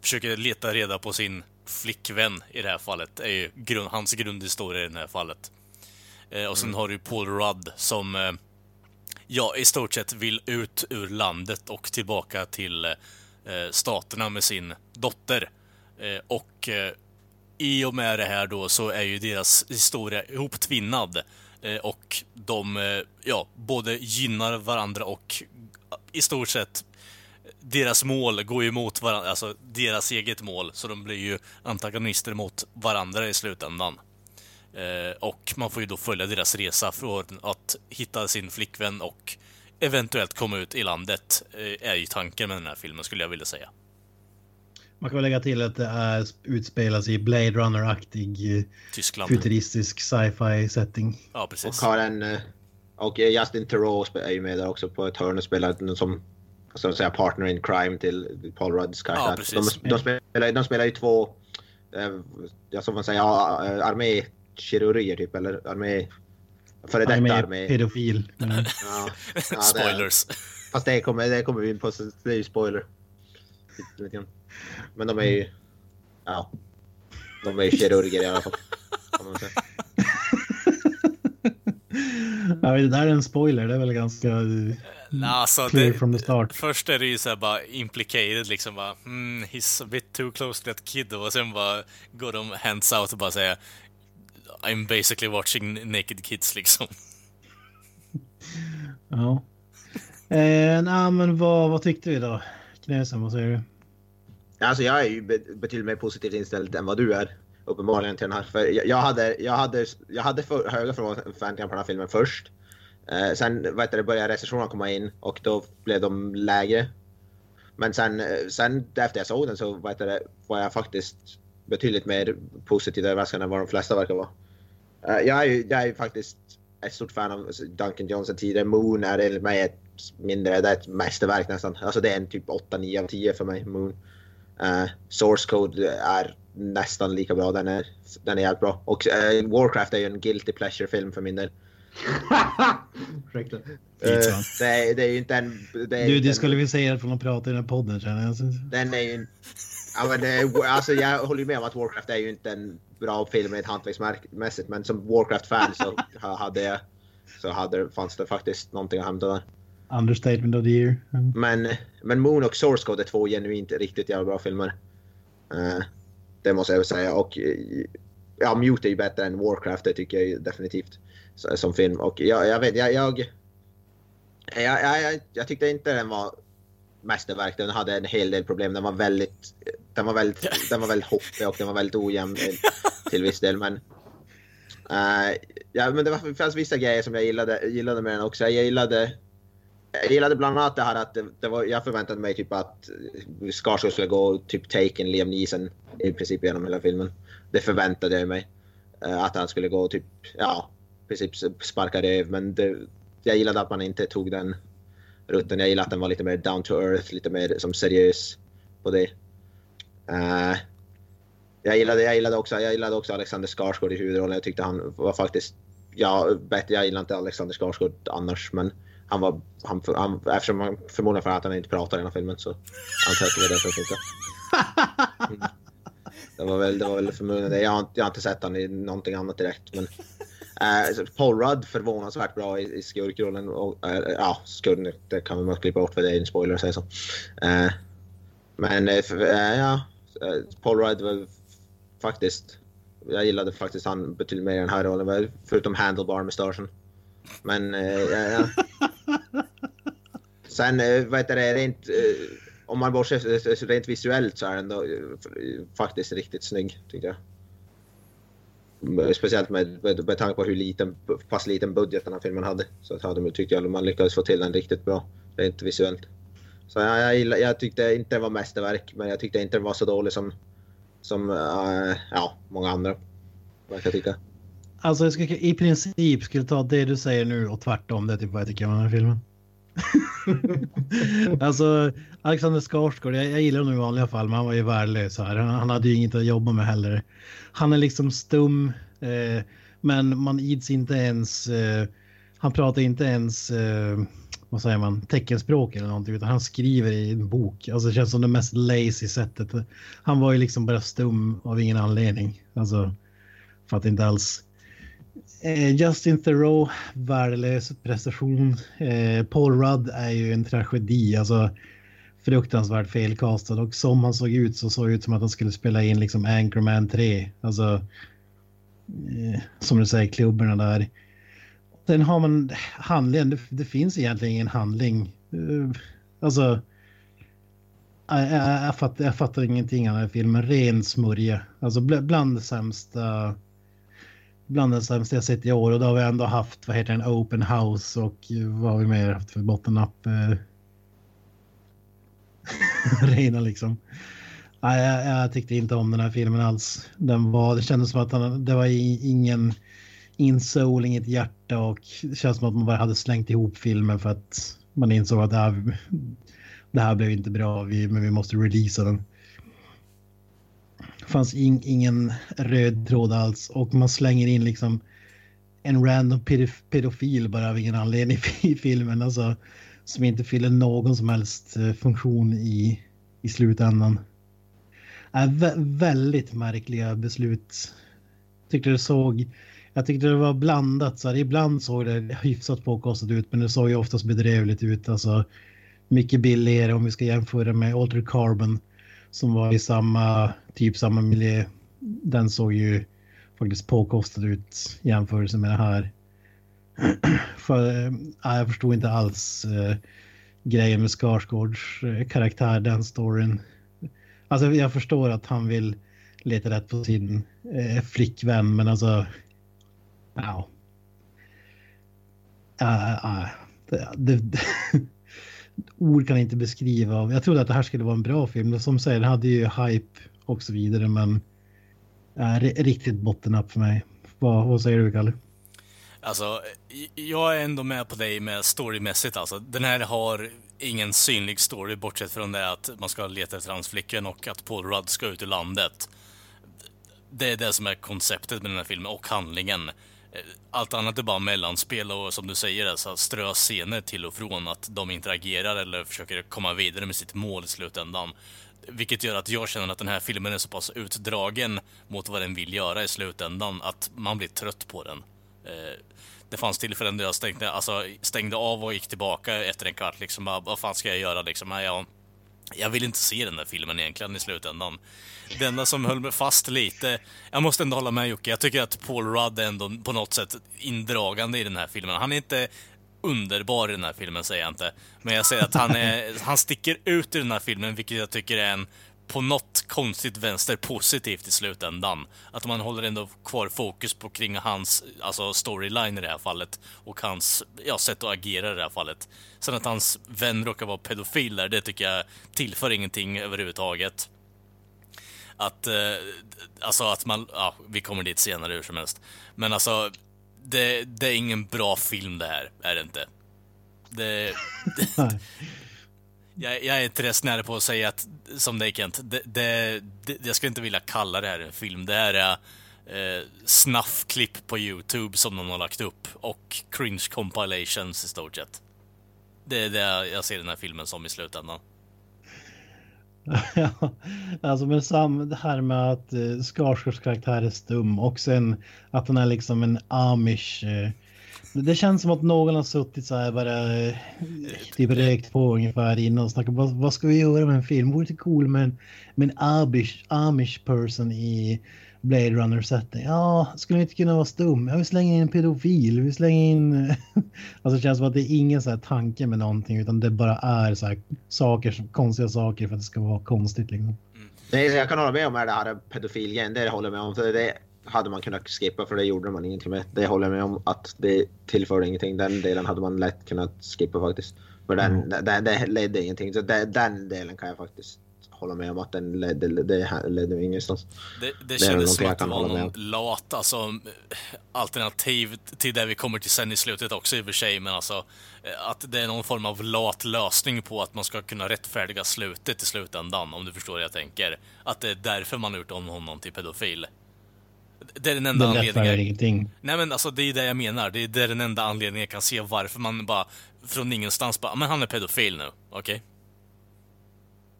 försöker leta reda på sin flickvän i det här fallet. är ju grund, hans grundhistoria i det här fallet. Eh, och sen har du Paul Rudd som eh, ja, i stort sett vill ut ur landet och tillbaka till eh, staterna med sin dotter. Och i och med det här då så är ju deras historia ihoptvinnad. Och de, ja, både gynnar varandra och i stort sett deras mål går ju emot varandra, alltså deras eget mål. Så de blir ju antagonister mot varandra i slutändan. Eh, och man får ju då följa deras resa för att hitta sin flickvän och eventuellt komma ut i landet. Eh, är ju tanken med den här filmen skulle jag vilja säga. Man kan väl lägga till att det är utspelas i Blade Runner-aktig eh, Tyskland. futuristisk sci-fi setting. Ja, Och precis. har en... Och Justin Theroux är ju med där också på ett hörn och spelar någon som så att säga partner in crime till Paul Rudds karaktär. Ja, precis. de, de, spelar, de spelar ju två, eh, ja, som man säger, ja, armékirurger typ, eller armé... Före detta Armé armé. pedofil. Mm. Ja, ja, det, Spoilers. fast det kommer, det kommer vi in på, så det är ju spoiler. Men de är ju... Ja. De är ju kirurger i alla fall. Ja, det där är en spoiler, det är väl ganska eh, alltså, clear det, from the start. först är det ju såhär bara implicated liksom bara mm, he's a bit too close to that kid och sen bara går de hands out och bara säger I'm basically watching naked kids liksom. *laughs* Ja. Eh, nej, men vad, vad tyckte vi då? Knäsen, vad säger du? Alltså jag är ju be- betydligt mer positivt inställd än vad du är. Uppenbarligen till den här. För jag, jag hade, jag hade, jag hade för, höga förväntningar på den här filmen först. Eh, sen vad heter det, började recensionerna komma in och då blev de lägre. Men sen, eh, sen efter jag såg den så vad heter det, var jag faktiskt betydligt mer positivt överraskad än vad de flesta verkar vara. Eh, jag, är ju, jag är faktiskt ett stort fan av Duncan Johnson tidigare. Moon är enligt mig ett mindre, det är ett mästerverk nästan. Alltså det är en typ 8-9 av 10 för mig, Moon. Uh, Source Code är nästan lika bra. Den är, den är jävligt bra. Och uh, Warcraft är ju en guilty pleasure-film för min del. Ursäkta. Uh, det, är, det är ju inte en... Det är Du diskvalificerad från att prata i den här podden känner jag. Den är ju... Ja, men det, är- alltså, jag håller ju med om att Warcraft är ju inte en bra film rent hantverksmässigt men som Warcraft-fan så ha- hade jag... Så hade, fanns det faktiskt någonting att hämta där. Understatement of the year. Mm. Men, men Moon och Source Code är två genuint riktigt jävla bra filmer. Eh, det måste jag väl säga. Och eh, ja, Mute är ju bättre än Warcraft, det tycker jag definitivt. Som film. Och jag, jag vet, jag... Jag, jag, jag, tyckte inte den var mästerverk. Den hade en hel del problem. Den var väldigt... Den var väldigt, *laughs* den var väldigt hoppig och den var väldigt ojämn till- viss del. Men, eh, ja, men det, var, det fanns vissa grejer som jag gillade, gillade med den också. Jag gillade jag gillade bland annat det här att det, det var, jag förväntade mig typ att Skarsgård skulle gå typ Taken Liam Neeson i princip genom hela filmen. Det förväntade jag mig. Eh, Att han skulle gå typ, ja, princip sparka röv. Men det, jag gillade att man inte tog den rutten. Jag gillade att den var lite mer down to earth, lite mer som seriös på det. Eh, jag, gillade, jag, gillade också, jag gillade också Alexander Skarsgård i huvudrollen. Jag tyckte han var faktiskt, ja, bättre. Jag gillar inte Alexander Skarsgård annars, men han var, han, han, eftersom han, förmodligen för att han inte pratar i den här filmen så antar jag att det var tyckte. *laughs* Mm. Det var väl, det var väl förmodligen det. Jag har, inte- jag har inte sett han i någonting annat direkt. Men, eh, så Paul Rudd förvånansvärt bra i, i skurkrollen. Och, eh, ja, skurken, det kan man klippa bort för det är en spoiler att säga så. Eh, men ja, Paul Rudd var faktiskt, jag gillade faktiskt han betydligt mer i den här rollen. Förutom handlebar-mustaschen. Men ja, ja. *laughs* Sen vad heter det, rent, om man bortser rent visuellt så är den då, faktiskt riktigt snygg tycker jag. Mm, speciellt med, med, med tanke på hur liten, pass liten budget den här filmen hade. Så att hade, tyckte jag man lyckades få till den riktigt bra, rent visuellt. Så jag, jag, gillar, jag tyckte inte det var mästerverk, men jag tyckte inte den var så dålig som, som eh, ja, många andra verkar tycka. Alltså jag ska i princip skulle ta det du säger nu och tvärtom. Det är typ vad jag tycker om den här filmen. *laughs* alltså Alexander Skarsgård, jag, jag gillar honom i vanliga fall, men han var ju värdelös här. Han, han hade ju inget att jobba med heller. Han är liksom stum, eh, men man ids inte ens. Eh, han pratar inte ens, eh, vad säger man, teckenspråk eller någonting, utan han skriver i en bok. Alltså det känns som det mest lazy sättet. Han var ju liksom bara stum av ingen anledning. Alltså, för att inte alls. Eh, Justin Theroux, värdelös prestation. Eh, Paul Rudd är ju en tragedi, alltså fruktansvärt felkastad och som han såg ut så såg det ut som att han skulle spela in liksom Anchorman 3. Alltså, eh, som du säger, klubborna där. Sen har man handlingen, det, det finns egentligen ingen handling. Eh, alltså, jag, jag, jag, fattar, jag fattar ingenting av den här filmen, ren smörja. Alltså bland det sämsta bland det sämsta jag sett i år och då har vi ändå haft, vad heter den, open house och eh, vad har vi mer haft för bottennapp? Eh... *laughs* Rena liksom. Nej, jag, jag tyckte inte om den här filmen alls. Den var, det kändes som att han, det var ingen, ingen soul, inget hjärta och det känns som att man bara hade slängt ihop filmen för att man insåg att det här, det här blev inte bra, vi, men vi måste releasa den. Fanns in, ingen röd tråd alls och man slänger in liksom en random pedof- pedofil bara av ingen anledning *laughs* i filmen. Alltså, som inte fyller någon som helst eh, funktion i, i slutändan. Äh, vä- väldigt märkliga beslut. Tyckte det såg, jag tyckte det var blandat. Så här, ibland såg det hyfsat påkostat ut men det såg ju oftast bedrövligt ut. Alltså, mycket billigare om vi ska jämföra med Alter Carbon som var i samma, typ samma miljö. Den såg ju faktiskt påkostad ut i jämförelse med det här. *clears throat* För, äh, jag förstod inte alls äh, grejen med Skarsgårds äh, karaktär, den storyn. Alltså jag förstår att han vill leta rätt på sin äh, flickvän, men alltså... Ja. Äh, det, det, *laughs* ord kan inte beskriva. Jag trodde att det här skulle vara en bra film. Som säger, den hade ju hype och så vidare, men äh, riktigt bottennapp för mig. Vad, vad säger du, Kalle? Alltså, jag är ändå med på dig med storymässigt alltså. Den här har ingen synlig story bortsett från det att man ska leta efter hans flickvän och att Paul Rudd ska ut ur landet. Det är det som är konceptet med den här filmen och handlingen. Allt annat är bara mellanspel och som du säger, alltså strö scener till och från att de interagerar eller försöker komma vidare med sitt mål i slutändan. Vilket gör att jag känner att den här filmen är så pass utdragen mot vad den vill göra i slutändan att man blir trött på den. Eh, det fanns tillfällen där jag stängde, alltså, stängde av och gick tillbaka efter en kvart. Liksom, vad fan ska jag göra? Liksom, jag, jag vill inte se den där filmen egentligen i slutändan. Det enda som höll mig fast lite, jag måste ändå hålla med Jocke, jag tycker att Paul Rudd är ändå på något sätt indragande i den här filmen. Han är inte underbar i den här filmen, säger jag inte. Men jag säger att han, är, *laughs* han sticker ut i den här filmen, vilket jag tycker är en på något konstigt vänster positivt i slutändan. Att man håller ändå kvar fokus på kring hans alltså storyline i det här fallet och hans ja, sätt att agera i det här fallet. Sen att hans vän råkar vara pedofil där, det tycker jag tillför ingenting överhuvudtaget. Att, eh, alltså att man, ja, vi kommer dit senare hur som helst. Men alltså, det, det är ingen bra film det här, är det inte. Det... *laughs* jag, jag är inte nära på att säga att, som dig Kent, det, det, det, jag skulle inte vilja kalla det här en film. Det här är eh, snuffklipp på YouTube som de har lagt upp och cringe compilations i stort sett. Det är det jag ser den här filmen som i slutändan. *laughs* alltså men sam, det här med att eh, Skarsgårds karaktär är stum och sen att han är liksom en amish. Eh, det känns som att någon har suttit så här bara eh, typ rökt på ungefär innan och snackat vad, vad ska vi göra med en film? Vore det cool med en, med en amish, amish person i Blade Runner setting. Ja, skulle vi inte kunna vara stum? Ja, vi slänger in en pedofil. Vi slänger in... *laughs* alltså det känns som att det är ingen så här tanke med någonting utan det bara är så här saker, konstiga saker för att det ska vara konstigt liksom. Mm. Nej, jag kan hålla med om det här pedofilgrejen. Det håller jag med om. För det hade man kunnat skippa för det gjorde man ingenting med. Det håller jag med om att det tillförde ingenting. Den delen hade man lätt kunnat skippa faktiskt. För den, mm. det, det ledde ingenting. Så det, den delen kan jag faktiskt hålla med om att den ledde, det ledde ingenstans. Det, det, det kändes som att det var någon lat, alltså alternativ till det vi kommer till sen i slutet också i och för sig, men alltså att det är någon form av lat lösning på att man ska kunna rättfärdiga slutet i slutändan, om du förstår vad jag tänker. Att det är därför man har gjort om honom till pedofil. Det är den enda det anledningen. ingenting. Nej men alltså det är det jag menar. Det är, det är den enda anledningen jag kan se varför man bara från ingenstans bara, men han är pedofil nu, okej? Okay?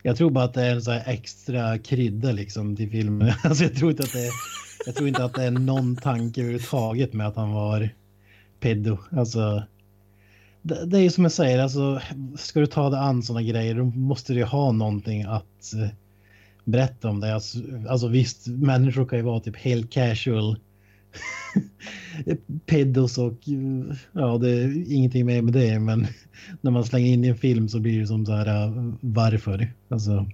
Jag tror bara att det är en så extra krydda liksom till filmen. *laughs* Alltså jag tror inte att det är, jag tror inte att det är någon tanke överhuvudtaget med att han var pedo. Alltså, det, det är ju som jag säger, alltså, ska du ta dig an sådana grejer då måste du ha någonting att eh, berätta om det. Alltså, alltså visst, människor kan ju vara typ helt casual *laughs* pedos och ja, det är ingenting mer med det, men *laughs* när man slänger in i en film så blir det som så här äh, varför? Alltså,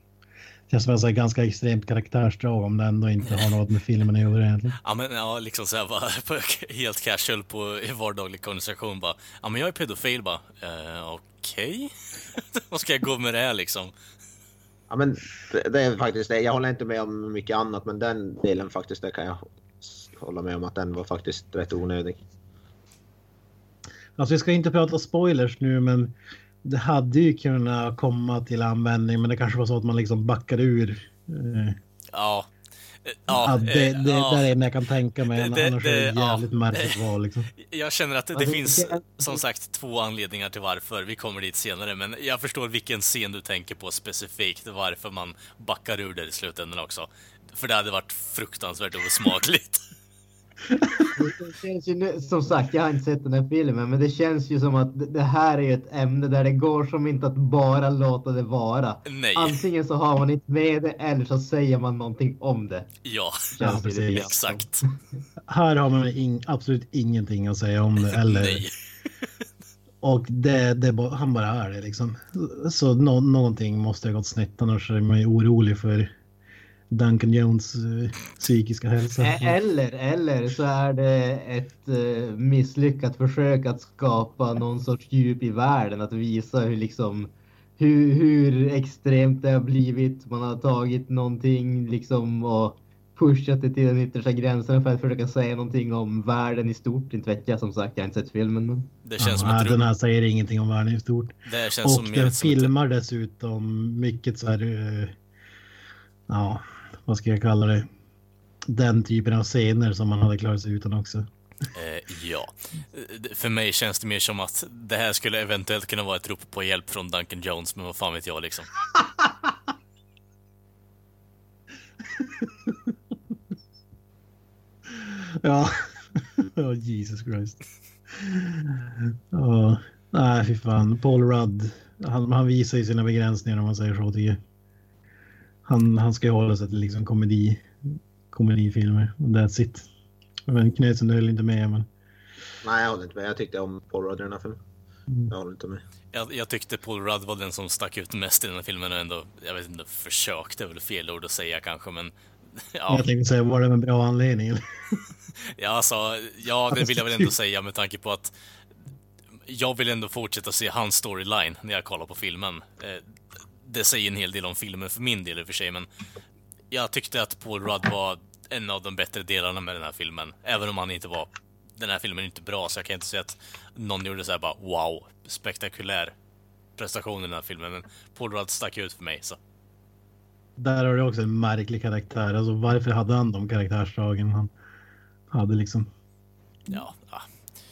det känns som en ganska extremt karaktärsdrag om det ändå inte har något med filmen att göra egentligen. Ja, men ja, liksom så här *laughs* bara helt casual på vardaglig konversation bara. Ja, men jag är pedofil bara. Uh, Okej? Okay. Vad ska jag gå med det här liksom? Ja, men det, det, är faktiskt det. Jag håller inte med om mycket annat, men den delen faktiskt, det kan jag hålla med om att den var faktiskt rätt onödig. Alltså vi ska inte prata spoilers nu men det hade ju kunnat komma till användning men det kanske var så att man liksom backade ur. Eh, ja. Ja, ja, det, det, ja, där är det jag kan tänka mig. Det, annars det, är det jävligt ja, märkligt val. Liksom. Jag känner att det, alltså, finns som sagt två anledningar till varför. Vi kommer dit senare, men jag förstår vilken scen du tänker på specifikt. Varför man backar ur det i slutändan också. För det hade varit fruktansvärt osmakligt. *laughs* Det känns ju, som sagt, jag har inte sett den här filmen, men det känns ju som att det här är ett ämne där det går som inte att bara låta det vara. Nej. Antingen så har man inte med det eller så säger man någonting om det. Ja, ja precis. exakt. Här har man in, absolut ingenting att säga om det. Eller... Nej. Och det, det, han bara är det liksom. Så no, någonting måste ha gått snett annars är man ju orolig för Duncan Jones uh, psykiska hälsa. Eller, eller så är det ett uh, misslyckat försök att skapa någon sorts djup i världen. Att visa hur liksom hur, hur extremt det har blivit. Man har tagit någonting liksom och pushat det till den yttersta gränsen för att försöka säga någonting om världen i stort. Inte vet jag som sagt, jag har inte sett filmen. Men... Det känns som ja, ett Den här säger ingenting om världen i stort. Det känns Och som den som ett, filmar dessutom mycket så här... eh, Ja, vad ska jag kalla det? Den typen av scener som man hade klarat sig utan också. eh, Ja. Eh, För mig känns det mer som att det här skulle eventuellt kunna vara ett rop på hjälp från Duncan Jones, men vad fan vet jag liksom. *laughs* Ja. *laughs* oh, Jesus Christ. Ja, nej fy fan. Paul Rudd. Han, han visar ju sina begränsningar om man säger så tycker jag. Han, han ska ju hålla sig till liksom komedi, komedifilmer. Och that's it. Men Knutsen, höll inte med men. Nej, jag håller inte med. Jag tyckte om Paul Rudd i den här filmen. Mm. Jag håller inte med. Jag, jag tyckte Paul Rudd var den som stack ut mest i den här filmen och ändå, jag vet inte, försökte är väl fel ord att säga kanske, men *laughs* ja, Jag tänkte säga, var det med bra anledning? *laughs* ja, alltså, ja, det vill jag väl ändå säga med tanke på att jag vill ändå fortsätta se hans storyline när jag kollar på filmen. Det säger en hel del om filmen för min del i och för sig, men jag tyckte att Paul Rudd var en av de bättre delarna med den här filmen. Även om han inte var... Den här filmen är inte bra, så jag kan inte säga att någon gjorde så här bara wow, spektakulär prestation i den här filmen. Men Paul Rudd stack ut för mig, så. Där har du också en märklig karaktär. Alltså varför hade han de karaktärsdragen han hade liksom? Ja, ah,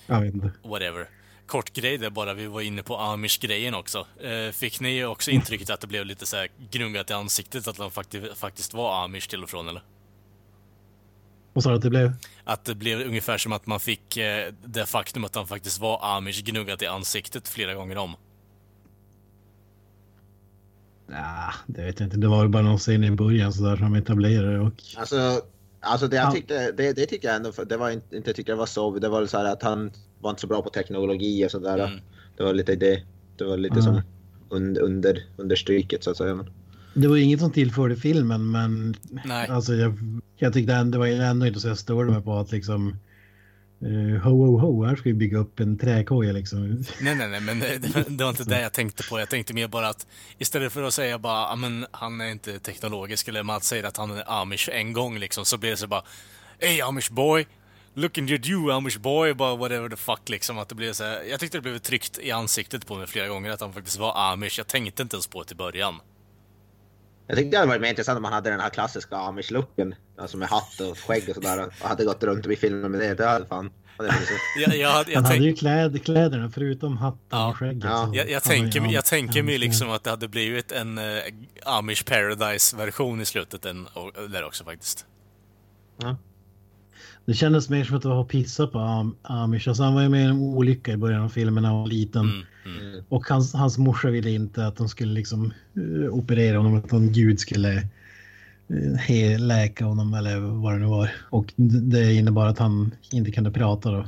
Jag vet inte. whatever. Kort grej där bara, vi var inne på Amish-grejen också. Eh, fick ni också intrycket att det blev lite så här gnuggat i ansiktet att han faktiskt, faktiskt var Amish till och från, eller? Vad sa du att det blev? Att det blev ungefär som att man fick eh, det faktum att han faktiskt var Amish gnuggat i ansiktet flera gånger om. Ja, det vet jag inte. Det var bara någon scen i början så där som etablerade och... Alltså, alltså det jag tyckte, det, det tycker jag ändå, det var inte, inte tyckte jag var så, det var så här att han var inte så bra på teknologi och sådär. Mm. Det var lite det, det var lite Mm. som under, under, understryket så att säga. Det var inget som tillförde filmen men Nej. alltså jag, jag tyckte ändå, det var ändå inte så jag störde mig på att liksom eh, ho ho ho, här ska vi bygga upp en träkoja liksom. Nej, nej, nej, men det, det, var inte det *laughs* jag tänkte på. Jag tänkte mer bara att istället för att säga bara, ja men han är inte teknologisk, eller Mats säger att han är Amish en gång liksom, så blir det så bara, Hey Amish boy! Looking at you Amish boy, bara whatever the fuck liksom. Att det blev så här, jag tyckte det blev tryckt i ansiktet på mig flera gånger att han faktiskt var Amish. Jag tänkte inte ens på det i början. jag tyckte det hade varit mer intressant om han hade den här klassiska amish-looken. Alltså med hatt och skägg och sådär. Och hade gått runt i filmen med det. Det hade fan... hade så- Jag, jag, jag, Han hade ju kläd, kläderna förutom hatten Ja. och skägget. Ja. så jag, jag tänker, ju jag tänker mig liksom att det hade blivit en uh, Amish Paradise-version i slutet en, och, där också faktiskt. Det kändes mer som att det var pissa på Am- Amish. Alltså han var ju med i en olycka i början av filmen när han var liten. Mm, mm. Och hans, hans morsa ville inte att de skulle liksom eh, operera honom, att någon gud skulle uh, läka honom eller vad det nu var. Och det innebar att han inte kunde prata då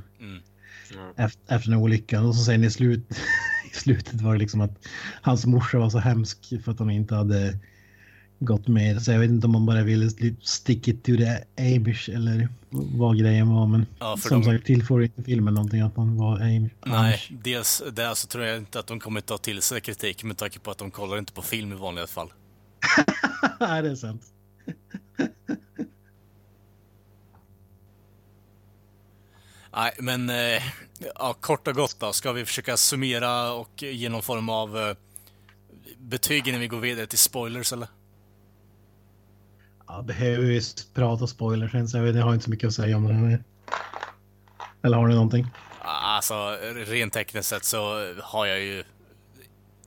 Mm. efter, efter den olyckan. Och så sen i, slut, *laughs* i slutet var det liksom att hans morsa var så hemsk för att hon inte hade gått med. Så jag vet inte om man bara ville stick it to the Amish eller vad grejen var. Men Ja, som de- sagt tillför inte filmen någonting att han var Amish. Nej, dels där så tror jag inte att de kommer ta till sig kritik med tanke på att de kollar inte på film i vanliga fall. *laughs* Nej, det är sant. Nej, men eh, ja, kort och gott då. Ska vi försöka summera och ge någon form av eh, betyg innan vi går vidare till spoilers eller? Ja, behöver vi prata spoilers sen så jag, vet, jag har inte så mycket att säga om det här. Eller har ni någonting? Alltså, rent tekniskt sett så har jag ju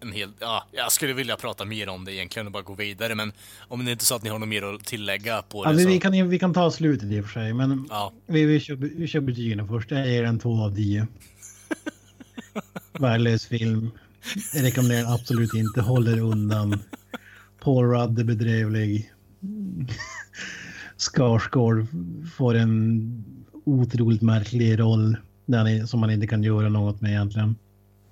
en hel... Ja, jag skulle vilja prata mer om det egentligen och bara gå vidare, men om det inte är så att ni har något mer att tillägga på Ja, det vi, så... vi, kan, vi kan ta slutet i och för sig, men Ja, vi, vi, kör, vi kör betygen först. Jag ger en 2 av 10. *laughs* Värdelös film. Jag rekommenderar den absolut inte. Håller undan. Paul Rudd är bedrövlig. Skarsgård får en otroligt märklig roll där han som man inte kan göra något med egentligen.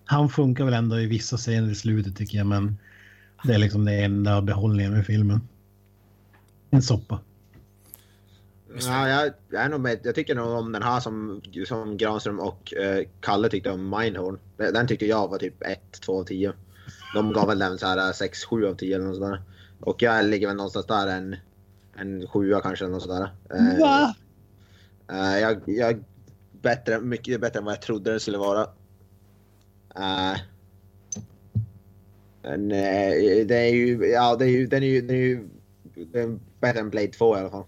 Han funkar väl ändå i vissa scener i slutet tycker jag, men det är liksom det enda behållningen med filmen. En soppa. Ja, jag, jag, är nog med, jag tycker nog om den här som, som Granström och eh, Kalle tyckte om Mindhorn. Den den tyckte jag var typ 1, 2 av 10. De gav väl den så här eh, 6, 7 av 10 eller något sådär. Och jag ligger väl någonstans där en, en sjua kanske något sådär. Eh, Va? eh, jag, jag bättre, mycket bättre än vad jag trodde den skulle vara. Men, eh, det är ju, ja det är ju, den är ju, den är ju den bättre än Blade 2 i alla fall.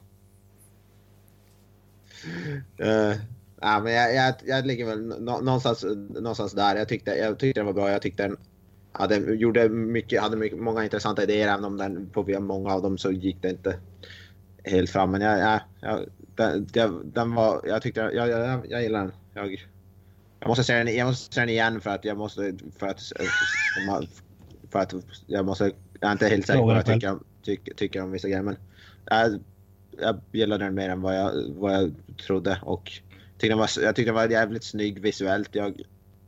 Eh, ja, men jag, jag, jag ligger väl nå- någonstans, någonstans där. Jag tyckte, jag tyckte den var bra. Jag tyckte den hade, gjorde mycket, hade mycket, många intressanta idéer. Även om den, på många av dem så gick det inte helt fram. Men jag, jag, jag, den, den, den var, jag tyckte, jag, jag, jag, gillar den. Jag, jag måste se den, jag måste se den igen för att jag måste, för att, för att jag måste, jag är inte helt säker på vad jag tycker, tycker, tycker om vissa grejer. Men jag, jag gillade den mer än vad jag, vad jag trodde och tyckte den var, jag tyckte den var jävligt snygg visuellt. Jag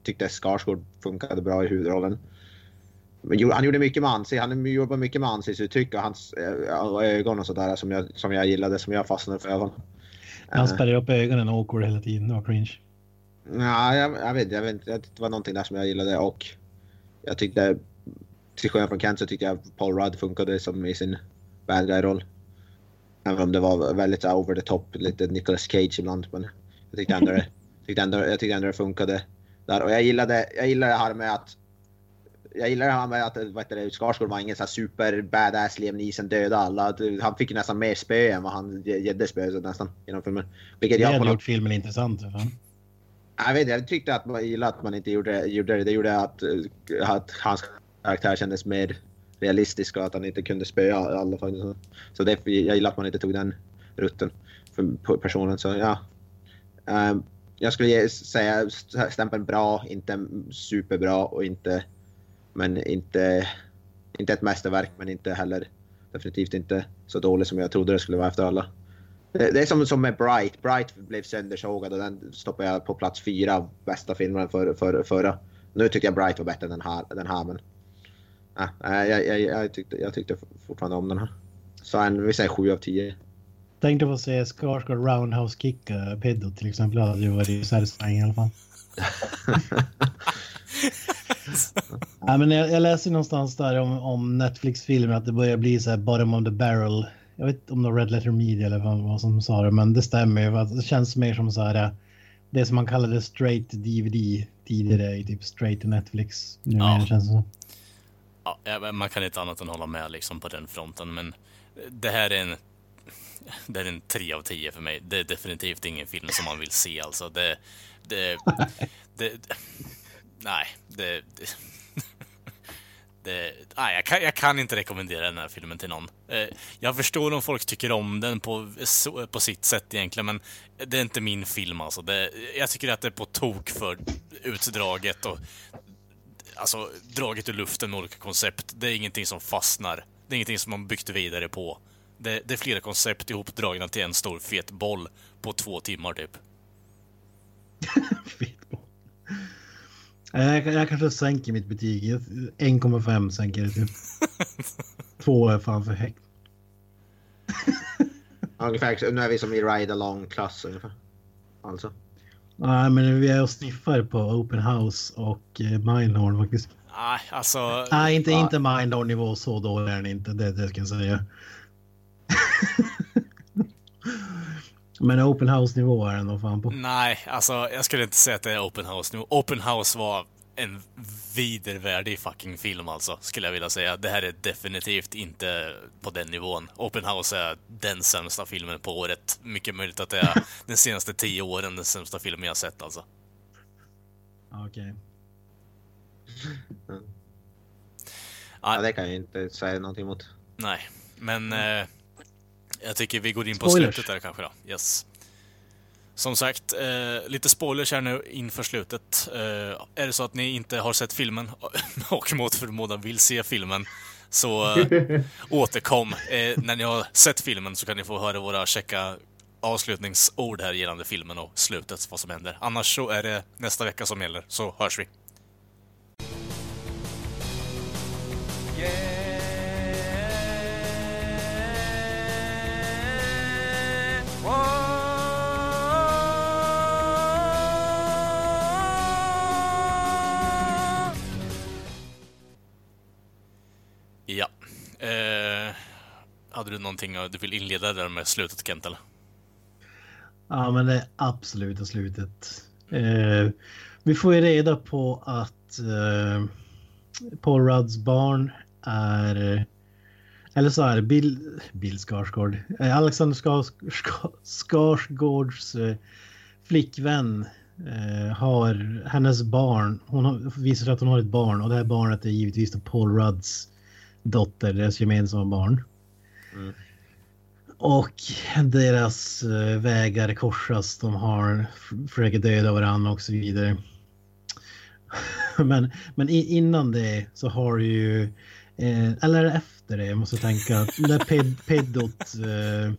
tyckte Skarsgård funkade bra i huvudrollen. Han gjorde mycket med ansiktet, han jobbade mycket med ansiktsuttryck och hans och ögon och sådär som jag, som jag gillade, som jag fastnade för fall. Han Eh, spärrar upp ögonen awkward hela tiden. Det var cringe. Ja, jag, jag vet jag vet inte. Det var någonting där som jag gillade och jag tyckte, till skillnad från Kent så tyckte jag Paul Rudd funkade som i sin bad guy-roll. Även om det var väldigt over the top, lite Nicolas Cage ibland. Men jag tyckte ändå det, tyckte ändå, jag tyckte ändå det funkade där. Och jag gillade, jag gillade det här med att jag gillar det här med att vad heter det, Skarsgård var ingen så super badass Liam Neeson döda alla. Att Han fick ju nästan mer spö än vad han Gedde spö nästan genom filmen. Vilket Det jag hade något gjort filmen intressant. för Fan. jag vet jag tyckte att man gillade att man inte gjorde, gjorde det. Det gjorde att, eh, att hans karaktär kändes mer realistisk och att han inte kunde spöa alla. faktiskt. Så det, jag gillar att man inte tog den rutten för personen. Så ja. Ehm, jag skulle säga stämpeln bra, inte superbra och inte, men inte, inte ett mästerverk men inte heller definitivt inte så dålig som jag trodde det skulle vara efter alla. Det, det är som, som med Bright. Bright blev söndersågad och den stoppade jag på plats fyra av bästa filmerna för, för, förra. Nu tycker jag Bright var bättre än den här, den här men... Ja, jag, jag, jag, tyckte, jag tyckte fortfarande om den här. Så en, vi säger sju av tio. Tänkte få se Skarsgård roundhouse kicka Peddo till exempel. Det hade ju varit satisfying i alla fall. *laughs* *laughs* ja, men jag, jag läste någonstans där om, om Netflix-filmer att det börjar bli så här bottom of the barrel. Jag vet inte om det var Red Letter Media eller vad, som sa det, men det stämmer ju. Det känns mer som så här. Det som man kallade straight DVD tidigare i typ straight Netflix. Nu Ja. känns det som. Ja, man kan inte annat än hålla med liksom på den fronten, men det här är en... Det är en 3 av 10 för mig. Det är definitivt ingen film som man vill se alltså. Det... det, *laughs* det nej, det... det *laughs* det, nej, jag, kan, jag kan inte rekommendera den här filmen till någon. Eh, jag förstår om folk tycker om den på, så- på sitt sätt egentligen, men det är inte min film alltså. Det, jag tycker att det är på tok för utdraget och alltså, draget ur luften med olika koncept. Det är ingenting som fastnar. Det är ingenting som man byggt vidare på. Det, det är flera koncept ihopdragna till en stor fet boll på två timmar typ. *laughs* *laughs* Fitboll. Jag, jag kanske sänker mitt betyg. Jag- 1,5 sänker det till. *laughs* Två är fan för högt. *laughs* Ungefär, nu är vi som i Ride Along-klass ungefär. Alltså. Nej, men vi är och sniffar på Open House och eh, Mindhorn faktiskt. Nej, alltså... Nej, inte, Ja. inte Mindhorn nivå. Så dålig är den inte. Det, det ska jag säga. *laughs* men Open House nivå är den nog fan på. Nej, alltså jag skulle inte säga att det är Open House nu. Open House var en vidervärdig fucking film alltså, skulle jag vilja säga. Det här är definitivt inte på den nivån. Open House är den sämsta filmen på året. Mycket möjligt att det är *laughs* den senaste tio åren den sämsta filmen jag har sett alltså. Okej. Ja, det kan jag inte säga någonting emot. Nej, men eh, jag tycker vi går in på Spoilers. slutet där kanske då. Yes. Som sagt, eh, lite spoilers här nu inför slutet. Eh, är det så att ni inte har sett filmen *laughs* och mot förmodan vill se filmen så eh, *laughs* återkom. Eh, när ni har sett filmen så kan ni få höra våra checka avslutningsord här gällande filmen och slutet, vad som händer. Annars så är det nästa vecka som gäller, så hörs vi. Eh, hade du någonting du vill inleda där med slutet Kent eller? Ja, men det absoluta slutet. Eh, vi får ju reda på att eh, Paul Rudds barn är... Eller så är det Bill, Bill Skarsgård. Eh, Alexander Skars, Skarsgårds eh, flickvän eh, har hennes barn. Hon har, visar att hon har ett barn och det här barnet är givetvis Paul Rudds dotter, deras gemensamma barn. Mm. Och deras eh, vägar korsas. De har försöker döda varandra och så vidare. *laughs* men, men innan det så har ju, eh, eller efter det, jag måste tänka, när ped, Pedot eh,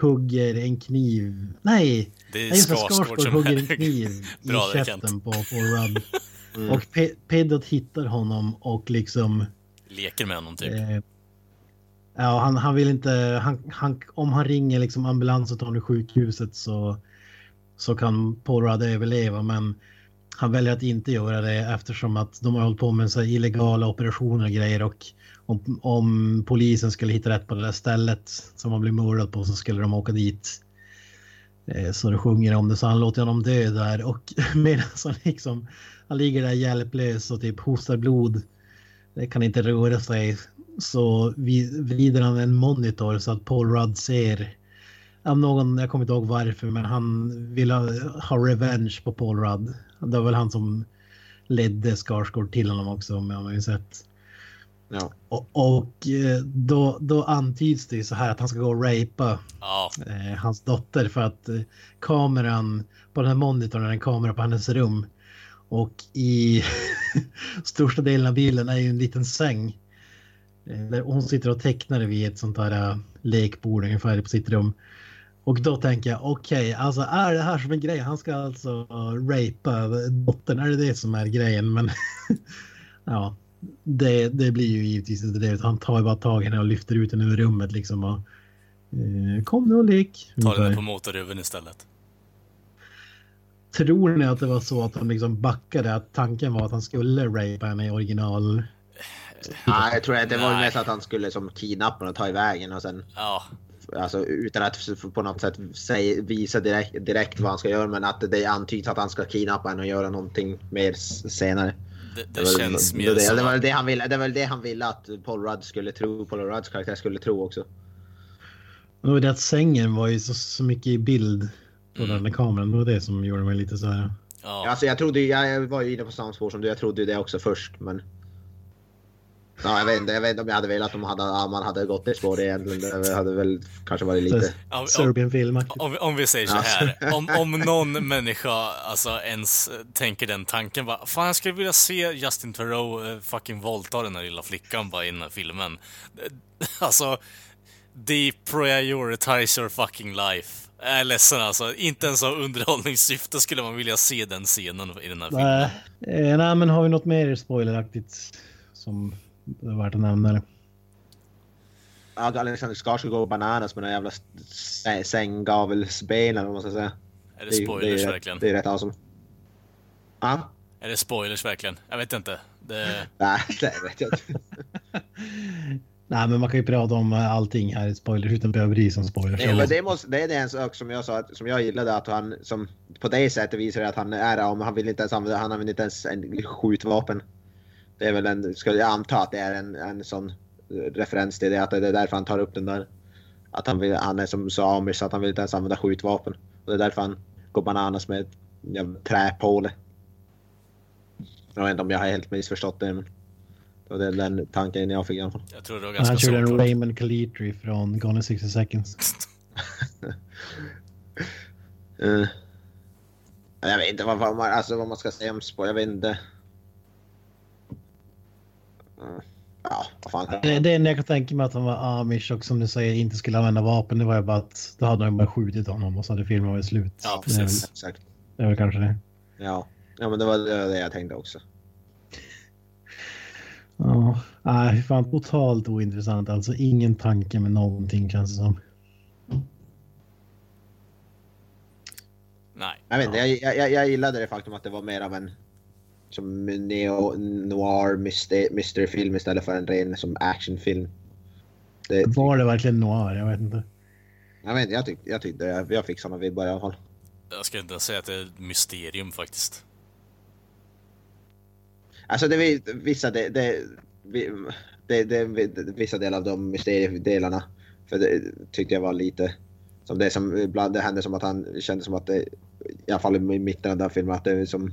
hugger en kniv. Nej! Det är Skarsgård som hugger en *laughs* kniv i käften på, Rudd. Mm. Och Pe Pedot hittar honom och liksom... Leker med honom typ. Eh, Ja, han, han vill inte, han, han, om han ringer liksom ambulans och tar honom sjukhuset så, så kan Paul Rudd överleva. Men han väljer att inte göra det eftersom att de har hållit på med så illegala operationer och grejer. Och om, om polisen skulle hitta rätt på det där stället som han blir mördad på så skulle de åka dit. Eh, så det sjunger om det, så han låter honom dö där och *laughs* medan han liksom, han ligger där hjälplös och typ hostar blod. Det kan inte röra sig så vrider han en monitor så att Paul Rudd ser av någon, jag kommer inte ihåg varför, men han vill ha, ha revenge på Paul Rudd. Det var väl han som ledde Skarsgård till honom också, om jag har ju sett. Ja. Och, och, eh, då, då antyds det så här att han ska gå och rapea ja. eh, hans dotter för att eh, kameran på den här monitorn är en kamera på hennes rum. Och i *laughs* största delen av bilden är ju en liten säng där hon sitter och tecknar vid ett sånt där uh, lekbord ungefär på sitt rum. Och då tänker jag, okej, okay, alltså är det här som en grej? Han ska alltså rapea dottern, är det det som är grejen? Men *laughs* ja, det, det blir ju givetvis inte det. Han tar bara tag i henne och lyfter ut henne ur rummet liksom. Och, uh, kom nu och lek. Ta den på motorhuven istället. Tror ni att det var så att han liksom backade? Att tanken var att han skulle rapea henne i original Nej, jag tror att det var mest att han skulle som kidnappa och ta iväg och sen... Ja. Alltså utan att på något sätt säga, visa direkt, direkt vad han ska göra men att det antyds att han ska kidnappa henne och göra någonting mer senare. Det, det, det känns väl, mer det, som... Det var, det, han ville, det var det han ville att Paul Rudd skulle tro, Paul Rudds karaktär skulle tro också. Det var det att sängen var ju så, så mycket i bild på mm. den där kameran. Det var det som gjorde mig lite så här. Ja. Alltså jag trodde, jag var ju inne på samma spår som du, jag trodde det också först men... Ja, jag vet inte, jag vet inte om jag hade velat att man hade, ja, man hade gått det spåret egentligen. Det hade väl kanske varit lite... Serbian-film. Om, om, vi säger så här, *laughs* om, om någon människa alltså ens tänker den tanken bara, fan jag skulle vilja se Justin Theroux uh, fucking våldta den här lilla flickan bara i den här filmen. *laughs* Alltså, deprioritize your fucking life. Jag är ledsen alltså, inte ens av underhållningssyfte skulle man vilja se den scenen i den här filmen. Nej, eh, nej men har vi något mer spoileraktigt som det är värt att nämna det. Ja, Alexander Skarsgård går bananas med den jävla sänggavelsben eller vad man ska säga. Är det spoilers det, det är, verkligen? Det är rätt awesome. Ja? Är det spoilers verkligen? Jag vet inte. Det... *laughs* Nej, det vet jag inte. *laughs* Nej, men man kan ju prata om eh, allting här i spoilers utan att behöva bry sig om spoilers. Nej, men det, måste, det är en sak som jag sa, som jag gillade att han som på det sättet visar att han är om han vill inte ens använda, han använder inte ens en skjutvapen. Det är väl en, skulle jag anta att det är en, en sån eh, referens till det, att det är därför han tar upp den där. Att han, vill, han är som samisk, så att han vill inte ens använda skjutvapen. Och det är därför han går bananas med ett träpåle. Jag vet inte om jag har helt missförstått det, men det var den tanken jag fick i alla fall. Jag tror det var ganska Han körde en Raymond Calitri från Gone in 60 seconds. uh, *laughs* jag vet inte vad, vad, man, alltså, vad man ska säga om spår. Jag vet inte. Ja, vad fan. Det, det enda jag kan tänka mig att han var amish och som du säger inte skulle använda vapen. Det var ju bara att då hade de bara skjutit honom och så hade filmen varit slut. Ja, precis. Det är väl, Exakt. Det är väl kanske det. Ja. ja, men det var det jag tänkte också. Ja, nej, fan totalt ointressant. Alltså ingen tanke med någonting känns det som. Nej. Jag vet inte, jag, jag, jag gillade det faktum att det var mer av en som neo noir mystery film istället för en ren som actionfilm. Det, Var det verkligen noir? Jag vet inte. jag, vet, jag, tyck, jag tyckte jag, jag fick såna vibbar i alla fall. Jag ska inte säga att det är ett mysterium faktiskt. Alltså det är vissa det, det, det, det, det, vissa delar av de mysteriedelarna. För det tyckte jag var lite som det som ibland det hände som att han kände som att det i alla fall i mitten av den filmen att det är som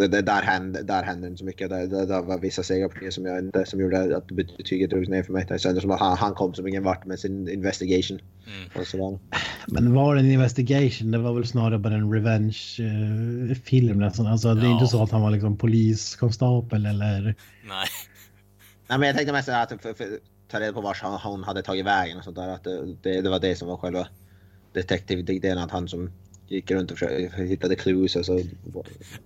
det, det, där, hände, där hände inte så mycket. Det, det, det var vissa segrar som, jag inte, som gjorde att betyget drogs ner för mig. Det kändes som att han, han kom som ingen vart med sin investigation. Mm. Och sådär. Men var det en investigation? Det var väl snarare bara en revenge-film nästan. Alltså det är Ja. inte så att han var liksom poliskonstapel eller... Nej. Nej, men jag tänkte mest att för, för, ta reda på vart hon, hon hade tagit vägen och sånt där. Att det, det, det var det som var själva detektivdelen. Att han som gick runt och försökte, hittade clues och så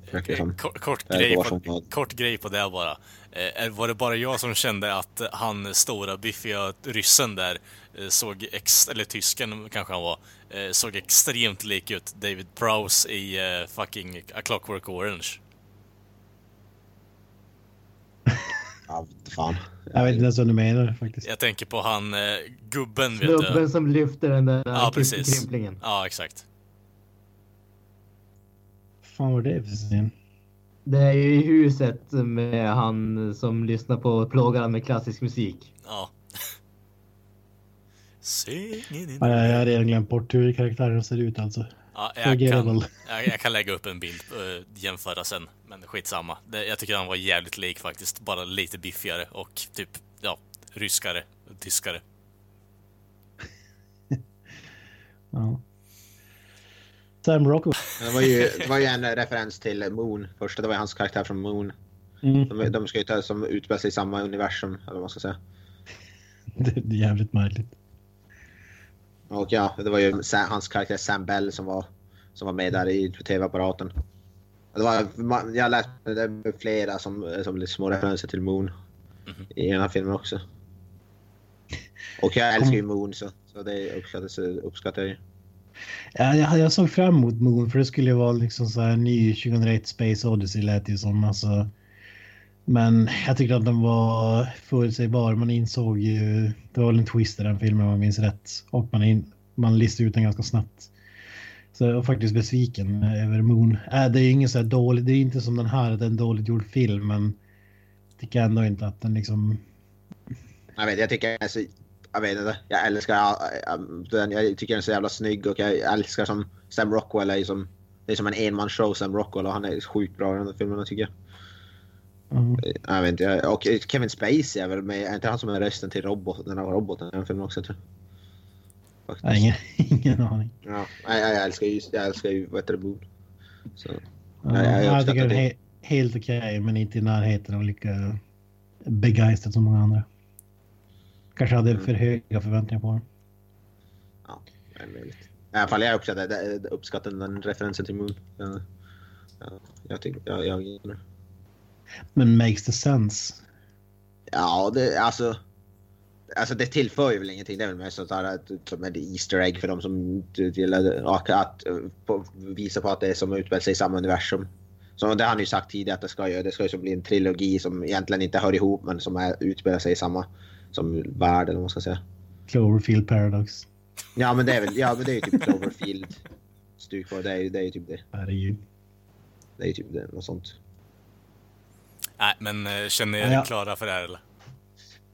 försökte liksom... Kort, kort, grej på, var- kort grej på det bara. Eh, var det bara jag som kände att han stora biffiga ryssen där eh, såg, ex, eller tysken kanske han var, eh, såg extremt lik ut David Prowse i eh, fucking A Clockwork Orange. Ja, fan. Jag vet inte ens vad du menar faktiskt. Jag tänker på han eh, gubben, vet Snubben du. som lyfter den där Ja, precis. krymplingen. Ja, exakt. Fan var det för scen? Det är ju i huset med han som lyssnar på plågan med klassisk musik. Ja. *laughs* Ja, jag har redan glömt bort hur karaktären ser ut alltså. Ja, jag, kan, jag, jag kan lägga upp en bild och jämföra sen, men skitsamma. Det, jag tycker han var jävligt lik faktiskt, bara lite biffigare och typ, ja, ryskare, tyskare. *laughs* Ja. Sam Rockwell. Det var, ju, det var ju en referens till Moon. Första, det var ju hans karaktär från Moon. Mm. De, de ska ju ta som utspelar sig i samma universum, eller vad man ska säga. *laughs* Det är jävligt märkligt. Och ja, det var ju Sa- hans karaktär Sam Bell som var, som var med där i tv-apparaten. Det var, jag läste det flera som, som lite små referenser till Moon Mhm. i den här filmen också. Och jag älskar ju Moon så, så det uppskattas, uppskattar jag ju. Ja, jag, jag såg fram emot Moon för det skulle ju vara liksom så här ny 2001 Space Odyssey lät ju som. Alltså. Men jag tyckte att den var förutsägbar. Man insåg ju, det var väl en twist i den filmen om jag minns rätt. Och man, in, man listade ut den ganska snabbt. Så jag var faktiskt besviken över Moon. Äh, det är ingen så här dålig, det är inte som den här, det är en dåligt gjord film. Men jag tycker ändå inte att den liksom... Jag vet, jag tycker alltså, jag vet inte, jag älskar den, jag tycker den är så jävla snygg och jag älskar som Sam Rockwell är som, det är som en enmansshow Sam Rockwell och han är sjukt bra i den här filmen tycker jag. ja. Jag vet inte, jag- och Kevin Spacey är väl med, är inte han som är rösten till robot, den här roboten i den filmen också tror jag? Nej, ingen, *laughs* ingen aning. Ja, jag, jag älskar ju, jag älskar ju, vad heter det, Boone. Så, Ja, jag jag, uppskattar tycker är det. he helt okej, men inte i närheten av lika begeistrad som många andra. Kanske hade Mm. för höga förväntningar på den. ja, det är möjligt. I alla fall jag uppskattar, den referensen till Moon. Ja, ja, jag tycker, jag, jag. Men makes the sense. Ja, det, alltså. Alltså det tillför ju väl ingenting. Det är väl mest sånt här att, som ett Easter egg för de som gillar att eh, på, visa på att det är som utspelar sig i samma universum. Så det har han ju sagt tidigare att det ska ju, det ska ju bli en trilogi som egentligen inte hör ihop men som är, utspelar sig i samma som värld eller vad man ska säga. Cloverfield Paradox. Ja men det är väl, ja men det är ju typ Cloverfield. Stuk på det, är, ju- det är ju typ det. Herregud. Det är ju typ det, något sånt. Nej, men eh, känner ni er Ja. klara för det här eller?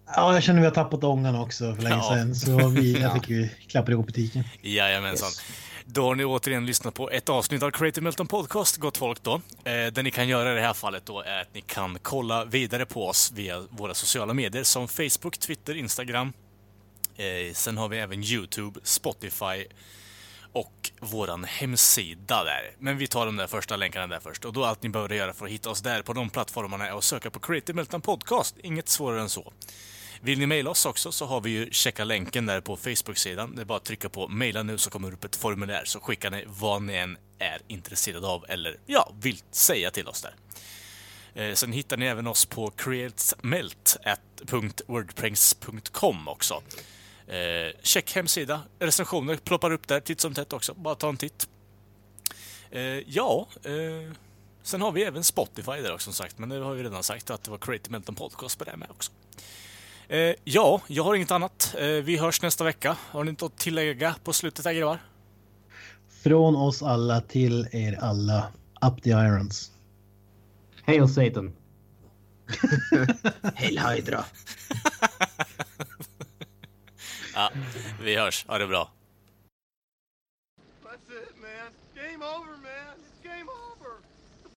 Ja, jag känner vi har tappat ångan också för länge Ja. sedan. Så vi, jag Ja. tycker vi klappar ihop butiken. Jajamensan. Yes. Då har ni återigen lyssnat på ett avsnitt av Creative Milton Podcast, gott folk då. Eh, det ni kan göra i det här fallet då är att ni kan kolla vidare på oss via våra sociala medier som Facebook, Twitter, Instagram. Eh, sen har vi även YouTube, Spotify och våran hemsida där. Men vi tar de där första länkarna där först. Och då allt ni behöver göra för att hitta oss där på de plattformarna är att söka på Creative Milton Podcast. Inget svårare än så. Vill ni mejla oss också så har vi ju checka länken där på Facebook-sidan. Det är bara att trycka på mejla nu så kommer det upp ett formulär så skickar ni vad ni än är intresserade av eller ja, vill säga till oss där. Eh, Sen hittar ni även oss på createsmelt.wordpranks.com också. Eh, check hemsida, recensioner ploppar upp där titt som tätt också. Bara ta en titt. Eh, ja, eh, sen har vi även Spotify där också som sagt, men det har vi redan sagt att det var Creative Melton Podcast på det med också. Eh, ja, jag har inget annat. Eh, vi hörs nästa vecka. Har ni något att tillägga på slutet här grabbar? Från oss alla till er alla. Up the irons. Hail Satan. *laughs* Hail Hydra. *laughs* Ja, vi hörs. Ha det bra. That's it, man. Game over, man.